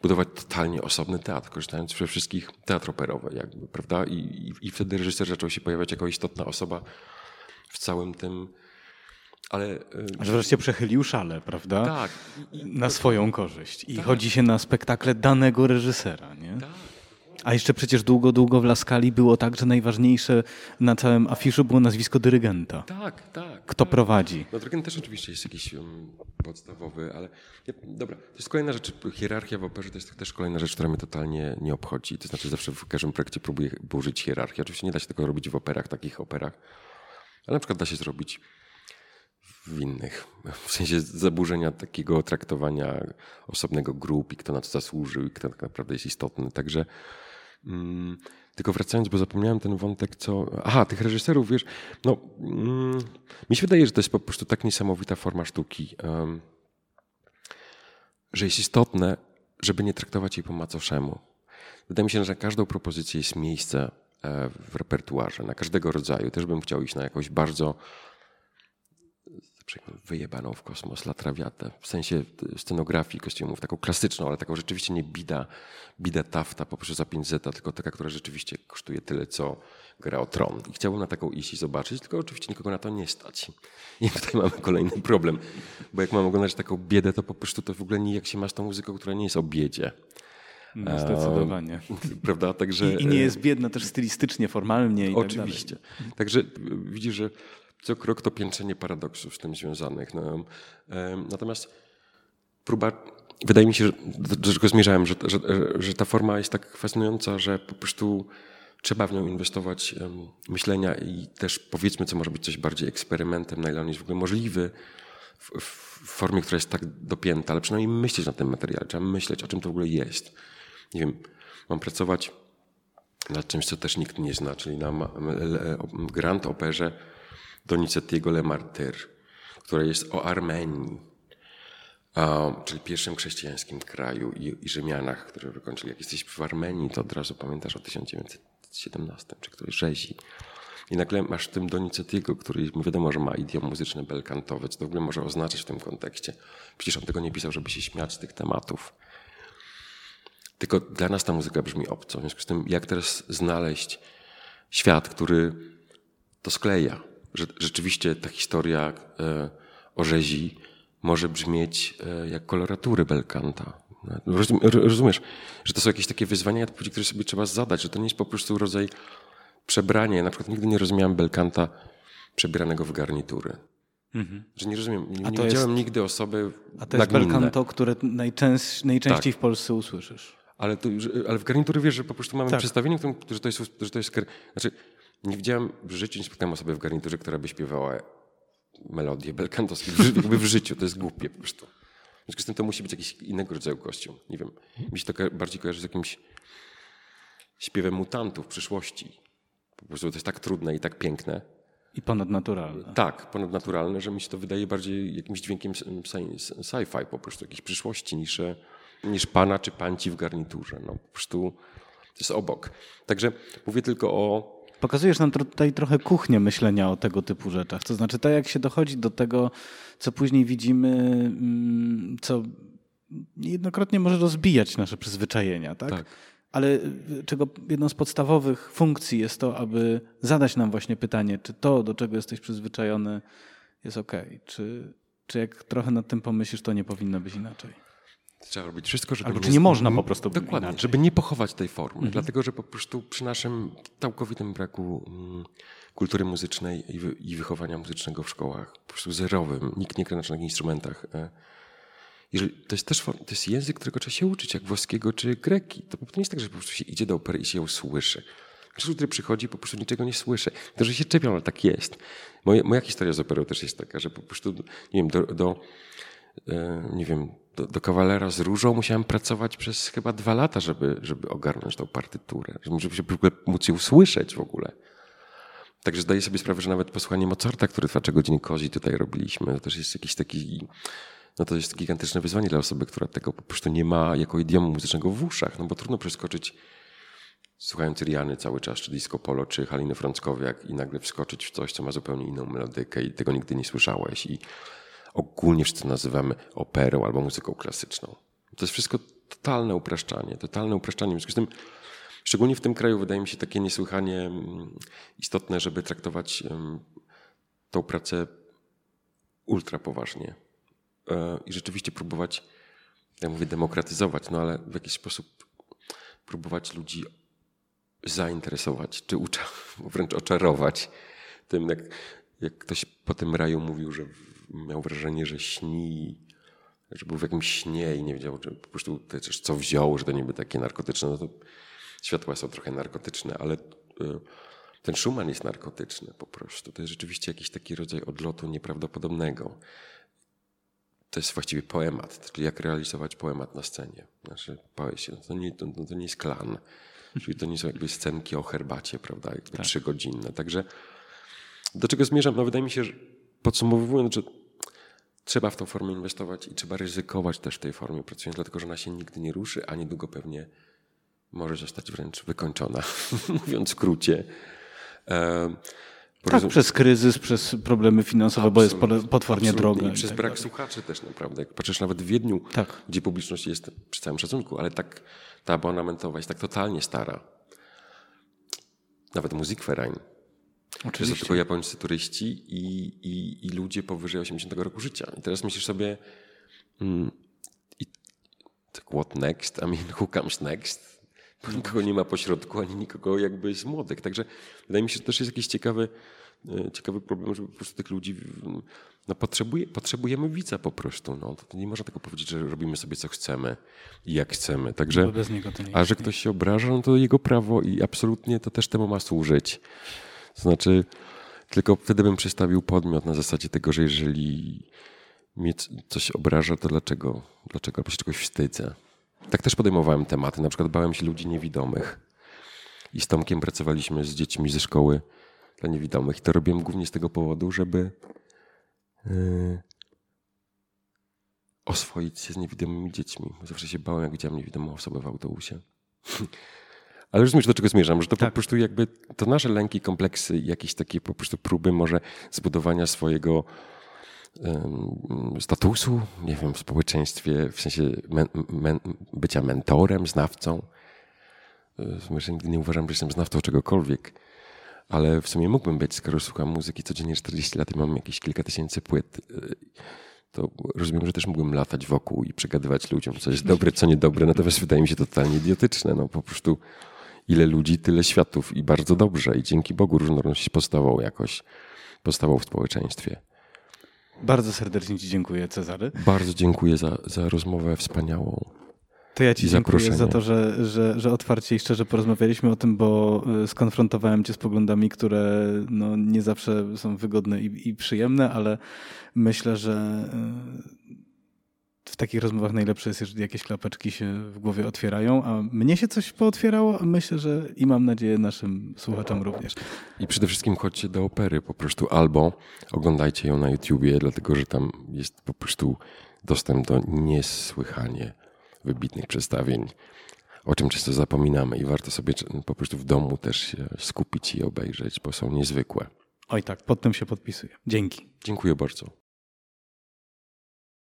budować totalnie osobny teatr, korzystając ze wszystkich teatr operowy, jakby, prawda? I, i, I wtedy reżyser zaczął się pojawiać jako istotna osoba w całym tym, ale...
Że wreszcie przechylił szale, prawda?
Tak. I,
Na swoją korzyść. I chodzi się na spektakle danego reżysera, nie?
tak.
A jeszcze przecież długo, długo w Laskali było tak, że najważniejsze na całym afiszu było nazwisko dyrygenta.
Tak, tak.
Kto prowadzi.
No Drogen też oczywiście jest jakiś um, podstawowy, ale ja, dobra, to jest kolejna rzecz. Hierarchia w operze to jest też kolejna rzecz, która mnie totalnie nie obchodzi. To znaczy zawsze w każdym projekcie próbuję burzyć hierarchię. Oczywiście nie da się tego robić w operach, takich operach, ale na przykład da się zrobić w innych. W sensie zaburzenia takiego traktowania osobnego grup i kto na co zasłużył i kto tak naprawdę jest istotny. Także mm, tylko wracając, bo zapomniałem ten wątek, co... Aha, tych reżyserów, wiesz, no mm, mi się wydaje, że to jest po prostu tak niesamowita forma sztuki, em, że jest istotne, żeby nie traktować jej po macoszemu. Wydaje mi się, że na każdą propozycję jest miejsce e, w repertuarze, na każdego rodzaju. Też bym chciał iść na jakąś bardzo przykład wyjebaną w kosmos latrawiatę, w sensie scenografii kostiumów, taką klasyczną, ale taką rzeczywiście nie bida, bida tafta po prostu za 5 zeta, tylko taka, która rzeczywiście kosztuje tyle, co gra o tron. I chciałbym na taką iść i zobaczyć, tylko oczywiście nikogo na to nie stać. I tutaj mamy kolejny problem, bo jak mam oglądać taką biedę, to po prostu to w ogóle nijak się ma z tą muzyką, która nie jest o biedzie.
No, zdecydowanie. <laughs>
Prawda? Także,
I, I nie jest biedna też stylistycznie, formalnie i
Oczywiście. Także y, widzisz, że co krok to piętrzenie paradoksów z tym związanych. No, natomiast próba, wydaje mi się, że do, czego zmierzałem, że, że, że ta forma jest tak fascynująca, że po prostu trzeba w nią inwestować myślenia i też powiedzmy, co może być coś bardziej eksperymentem, na ile on jest w ogóle możliwy w, w formie, która jest tak dopięta, ale przynajmniej myśleć na tym materiale, trzeba myśleć, o czym to w ogóle jest. Nie wiem, mam pracować nad czymś, co też nikt nie zna, czyli na Grand Operze Donizettiego Le Martyr, która jest o Armenii, czyli pierwszym chrześcijańskim kraju i, i Rzymianach, którzy wykończyli. Jak jesteś w Armenii, to od razu pamiętasz o 1917, czy któryś rzezi. I nagle masz tym Donizettiego, który wiadomo, że ma idiom muzyczny belkantowy, co to w ogóle może oznaczać w tym kontekście. Przecież on tego nie pisał, żeby się śmiać z tych tematów. Tylko dla nas ta muzyka brzmi obco. W związku z tym, jak teraz znaleźć świat, który to skleja, że rzeczywiście ta historia e, o rzezi może brzmieć e, jak koloratury belkanta. Rozumiesz, że to są jakieś takie wyzwania, które sobie trzeba zadać, że to nie jest po prostu rodzaj przebrania. Ja na przykład nigdy nie rozumiałem belkanta przebieranego w garnitury. Mhm. Że nie rozumiem, nie, nie widziałem jest, nigdy osoby
A to jest belkanto, które najczęściej, najczęściej tak. w Polsce usłyszysz.
Ale, to, ale w garniturze wiesz, że po prostu mamy tak. przedstawienie, że to jest, że to jest... Znaczy, nie widziałem w życiu, nie spotkałem osoby w garniturze, która by śpiewała melodię belkantowskie jakby w życiu. To jest głupie po prostu. W związku z tym to musi być jakiś innego rodzaju kostium. Nie wiem. Mi się to bardziej kojarzy z jakimś śpiewem mutantów w przyszłości. Po prostu to jest tak trudne i tak piękne.
I ponadnaturalne.
Tak, ponadnaturalne, że mi się to wydaje bardziej jakimś dźwiękiem sci-fi po prostu, jakiejś przyszłości niż, niż pana czy panci w garniturze. No, po prostu to jest obok. Także mówię tylko o
Pokazujesz nam tutaj trochę kuchnię myślenia o tego typu rzeczach. To znaczy, tak jak się dochodzi do tego, co później widzimy, mm, co niejednokrotnie może rozbijać nasze przyzwyczajenia, tak? tak. Ale czego jedną z podstawowych funkcji jest to, aby zadać nam właśnie pytanie, czy to, do czego jesteś przyzwyczajony, jest ok. Czy, czy jak trochę nad tym pomyślisz, to nie powinno być inaczej.
Trzeba robić wszystko, żeby
Albo nie, czy nie można po prostu
Dokładnie, inaczej. żeby nie pochować tej formy. Mhm. Dlatego, że po prostu przy naszym całkowitym braku mm, kultury muzycznej i, wychowania muzycznego w szkołach, po prostu zerowym, nikt nie gra na żadnych instrumentach. E, jeżeli, to jest też to jest język, którego trzeba się uczyć, jak włoskiego czy greki. To nie jest tak, że po prostu się idzie do opery i się ją słyszy. Człowiek, który przychodzi, po prostu niczego nie słyszy. To, że się czepią, ale tak jest. Moja, moja historia z operą też jest taka, że po prostu, nie wiem, do, do e, nie wiem, do, do kawalera z różą musiałem pracować przez chyba dwa lata, żeby, żeby ogarnąć tą partyturę, żeby, żeby móc ją usłyszeć w ogóle. Także zdaję sobie sprawę, że nawet posłuchanie Mozarta, który trwa 3 godziny kozi tutaj robiliśmy, to też jest jakiś taki, no to jest gigantyczne wyzwanie dla osoby, która tego po prostu nie ma jako idiomu muzycznego w uszach, no bo trudno przeskoczyć słuchając Riany cały czas, czy Disco Polo, czy Haliny Frąckowiak i nagle wskoczyć w coś, co ma zupełnie inną melodykę i tego nigdy nie słyszałeś i ogólnie wszyscy nazywamy operą albo muzyką klasyczną. To jest wszystko totalne upraszczanie, totalne upraszczanie. W związku z tym, szczególnie w tym kraju, wydaje mi się takie niesłychanie mm, istotne, żeby traktować tą pracę ultra poważnie e, i rzeczywiście próbować, ja mówię demokratyzować, no ale w jakiś sposób próbować ludzi zainteresować, czy ucza, <laughs> wręcz oczarować tym, jak, jak ktoś po tym raju mówił, że miał wrażenie, że śni, że był w jakimś śnie i nie wiedział, że po prostu też co wziął, że to niby takie narkotyczne. No to światła są trochę narkotyczne, ale e, ten Schumann jest narkotyczny po prostu. To jest rzeczywiście jakiś taki rodzaj odlotu nieprawdopodobnego. To jest właściwie poemat, czyli jak realizować poemat na scenie. Znaczy, poesie, to nie, to, to nie jest klan, czyli to nie są jakby scenki o herbacie, prawda, jakby tak. trzygodzinne. Także do czego zmierzam? No wydaje mi się, że podsumowując, że trzeba w tą formę inwestować i trzeba ryzykować też w tej formie pracując, dlatego że ona się nigdy nie ruszy, a niedługo pewnie może zostać wręcz wykończona, <laughs> mówiąc w skrócie.
E, tak, przez kryzys, przez problemy finansowe, absolutnie, bo jest potwornie droga.
I przez tak brak dalej. słuchaczy też naprawdę. Jak patrzysz nawet w Wiedniu, tak. gdzie publiczność jest przy całym szacunku, ale tak ta abonamentowa jest tak totalnie stara. Nawet Musikverein Oczywiście. To tylko japońscy turyści i, i, i ludzie powyżej 80 roku życia. I teraz myślisz sobie, mm, i, tak what next? I mean, who comes next? Bo nikogo nie ma pośrodku, ani nikogo jakby z młodych. Także wydaje mi się, że to też jest jakiś ciekawy, e, ciekawy problem, że po prostu tych ludzi no potrzebuje, potrzebujemy widza po prostu. No. To nie można tego powiedzieć, że robimy sobie co chcemy i jak chcemy. Także, a że ktoś się obraża, no to jego prawo i absolutnie to też temu ma służyć. To znaczy, tylko wtedy bym przedstawił podmiot na zasadzie tego, że jeżeli mnie coś obraża, to dlaczego, dlaczego albo się czegoś wstydzę. Tak też podejmowałem tematy. Na przykład bałem się ludzi niewidomych. I z Tomkiem pracowaliśmy z dziećmi ze szkoły dla niewidomych. I to robiłem głównie z tego powodu, żeby yy, oswoić się z niewidomymi dziećmi. Zawsze się bałem, jak widziałem niewidomą osobę w autobusie. Ale rozumiesz, do czego zmierzam, że to tak. po prostu jakby to nasze lęki, kompleksy, jakieś takie po prostu próby może zbudowania swojego statusu, nie wiem, w społeczeństwie, w sensie men, men, bycia mentorem, znawcą. Myślę, nigdy nie uważam, że jestem znawcą czegokolwiek, ale w sumie mógłbym być, skoro słucham muzyki codziennie 40 lat i mam jakieś kilka tysięcy płyt. To rozumiem, że też mógłbym latać wokół i przegadywać ludziom, co jest dobre, co niedobre, natomiast wydaje mi się to totalnie idiotyczne. No po prostu ile ludzi, tyle światów i bardzo dobrze. I dzięki Bogu różnorodność powstawą jakoś, powstawą w społeczeństwie.
Bardzo serdecznie Ci dziękuję, Cezary.
Bardzo dziękuję za, za rozmowę wspaniałą.
To ja Ci dziękuję za to, że, że, że otwarcie i szczerze porozmawialiśmy o tym, bo y, skonfrontowałem Cię z poglądami, które no, nie zawsze są wygodne i, i przyjemne, ale myślę, że y, w takich rozmowach najlepsze jest, jeżeli jakieś klapeczki się w głowie otwierają, a mnie się coś pootwierało, a myślę, że i mam nadzieję naszym słuchaczom również.
I przede wszystkim chodźcie do opery po prostu, albo oglądajcie ją na YouTubie, dlatego że tam jest po prostu dostęp do niesłychanie wybitnych przedstawień, o czym często zapominamy i warto sobie po prostu w domu też się skupić i obejrzeć, bo są niezwykłe.
Oj tak, pod tym się podpisuję. Dzięki.
Dziękuję bardzo.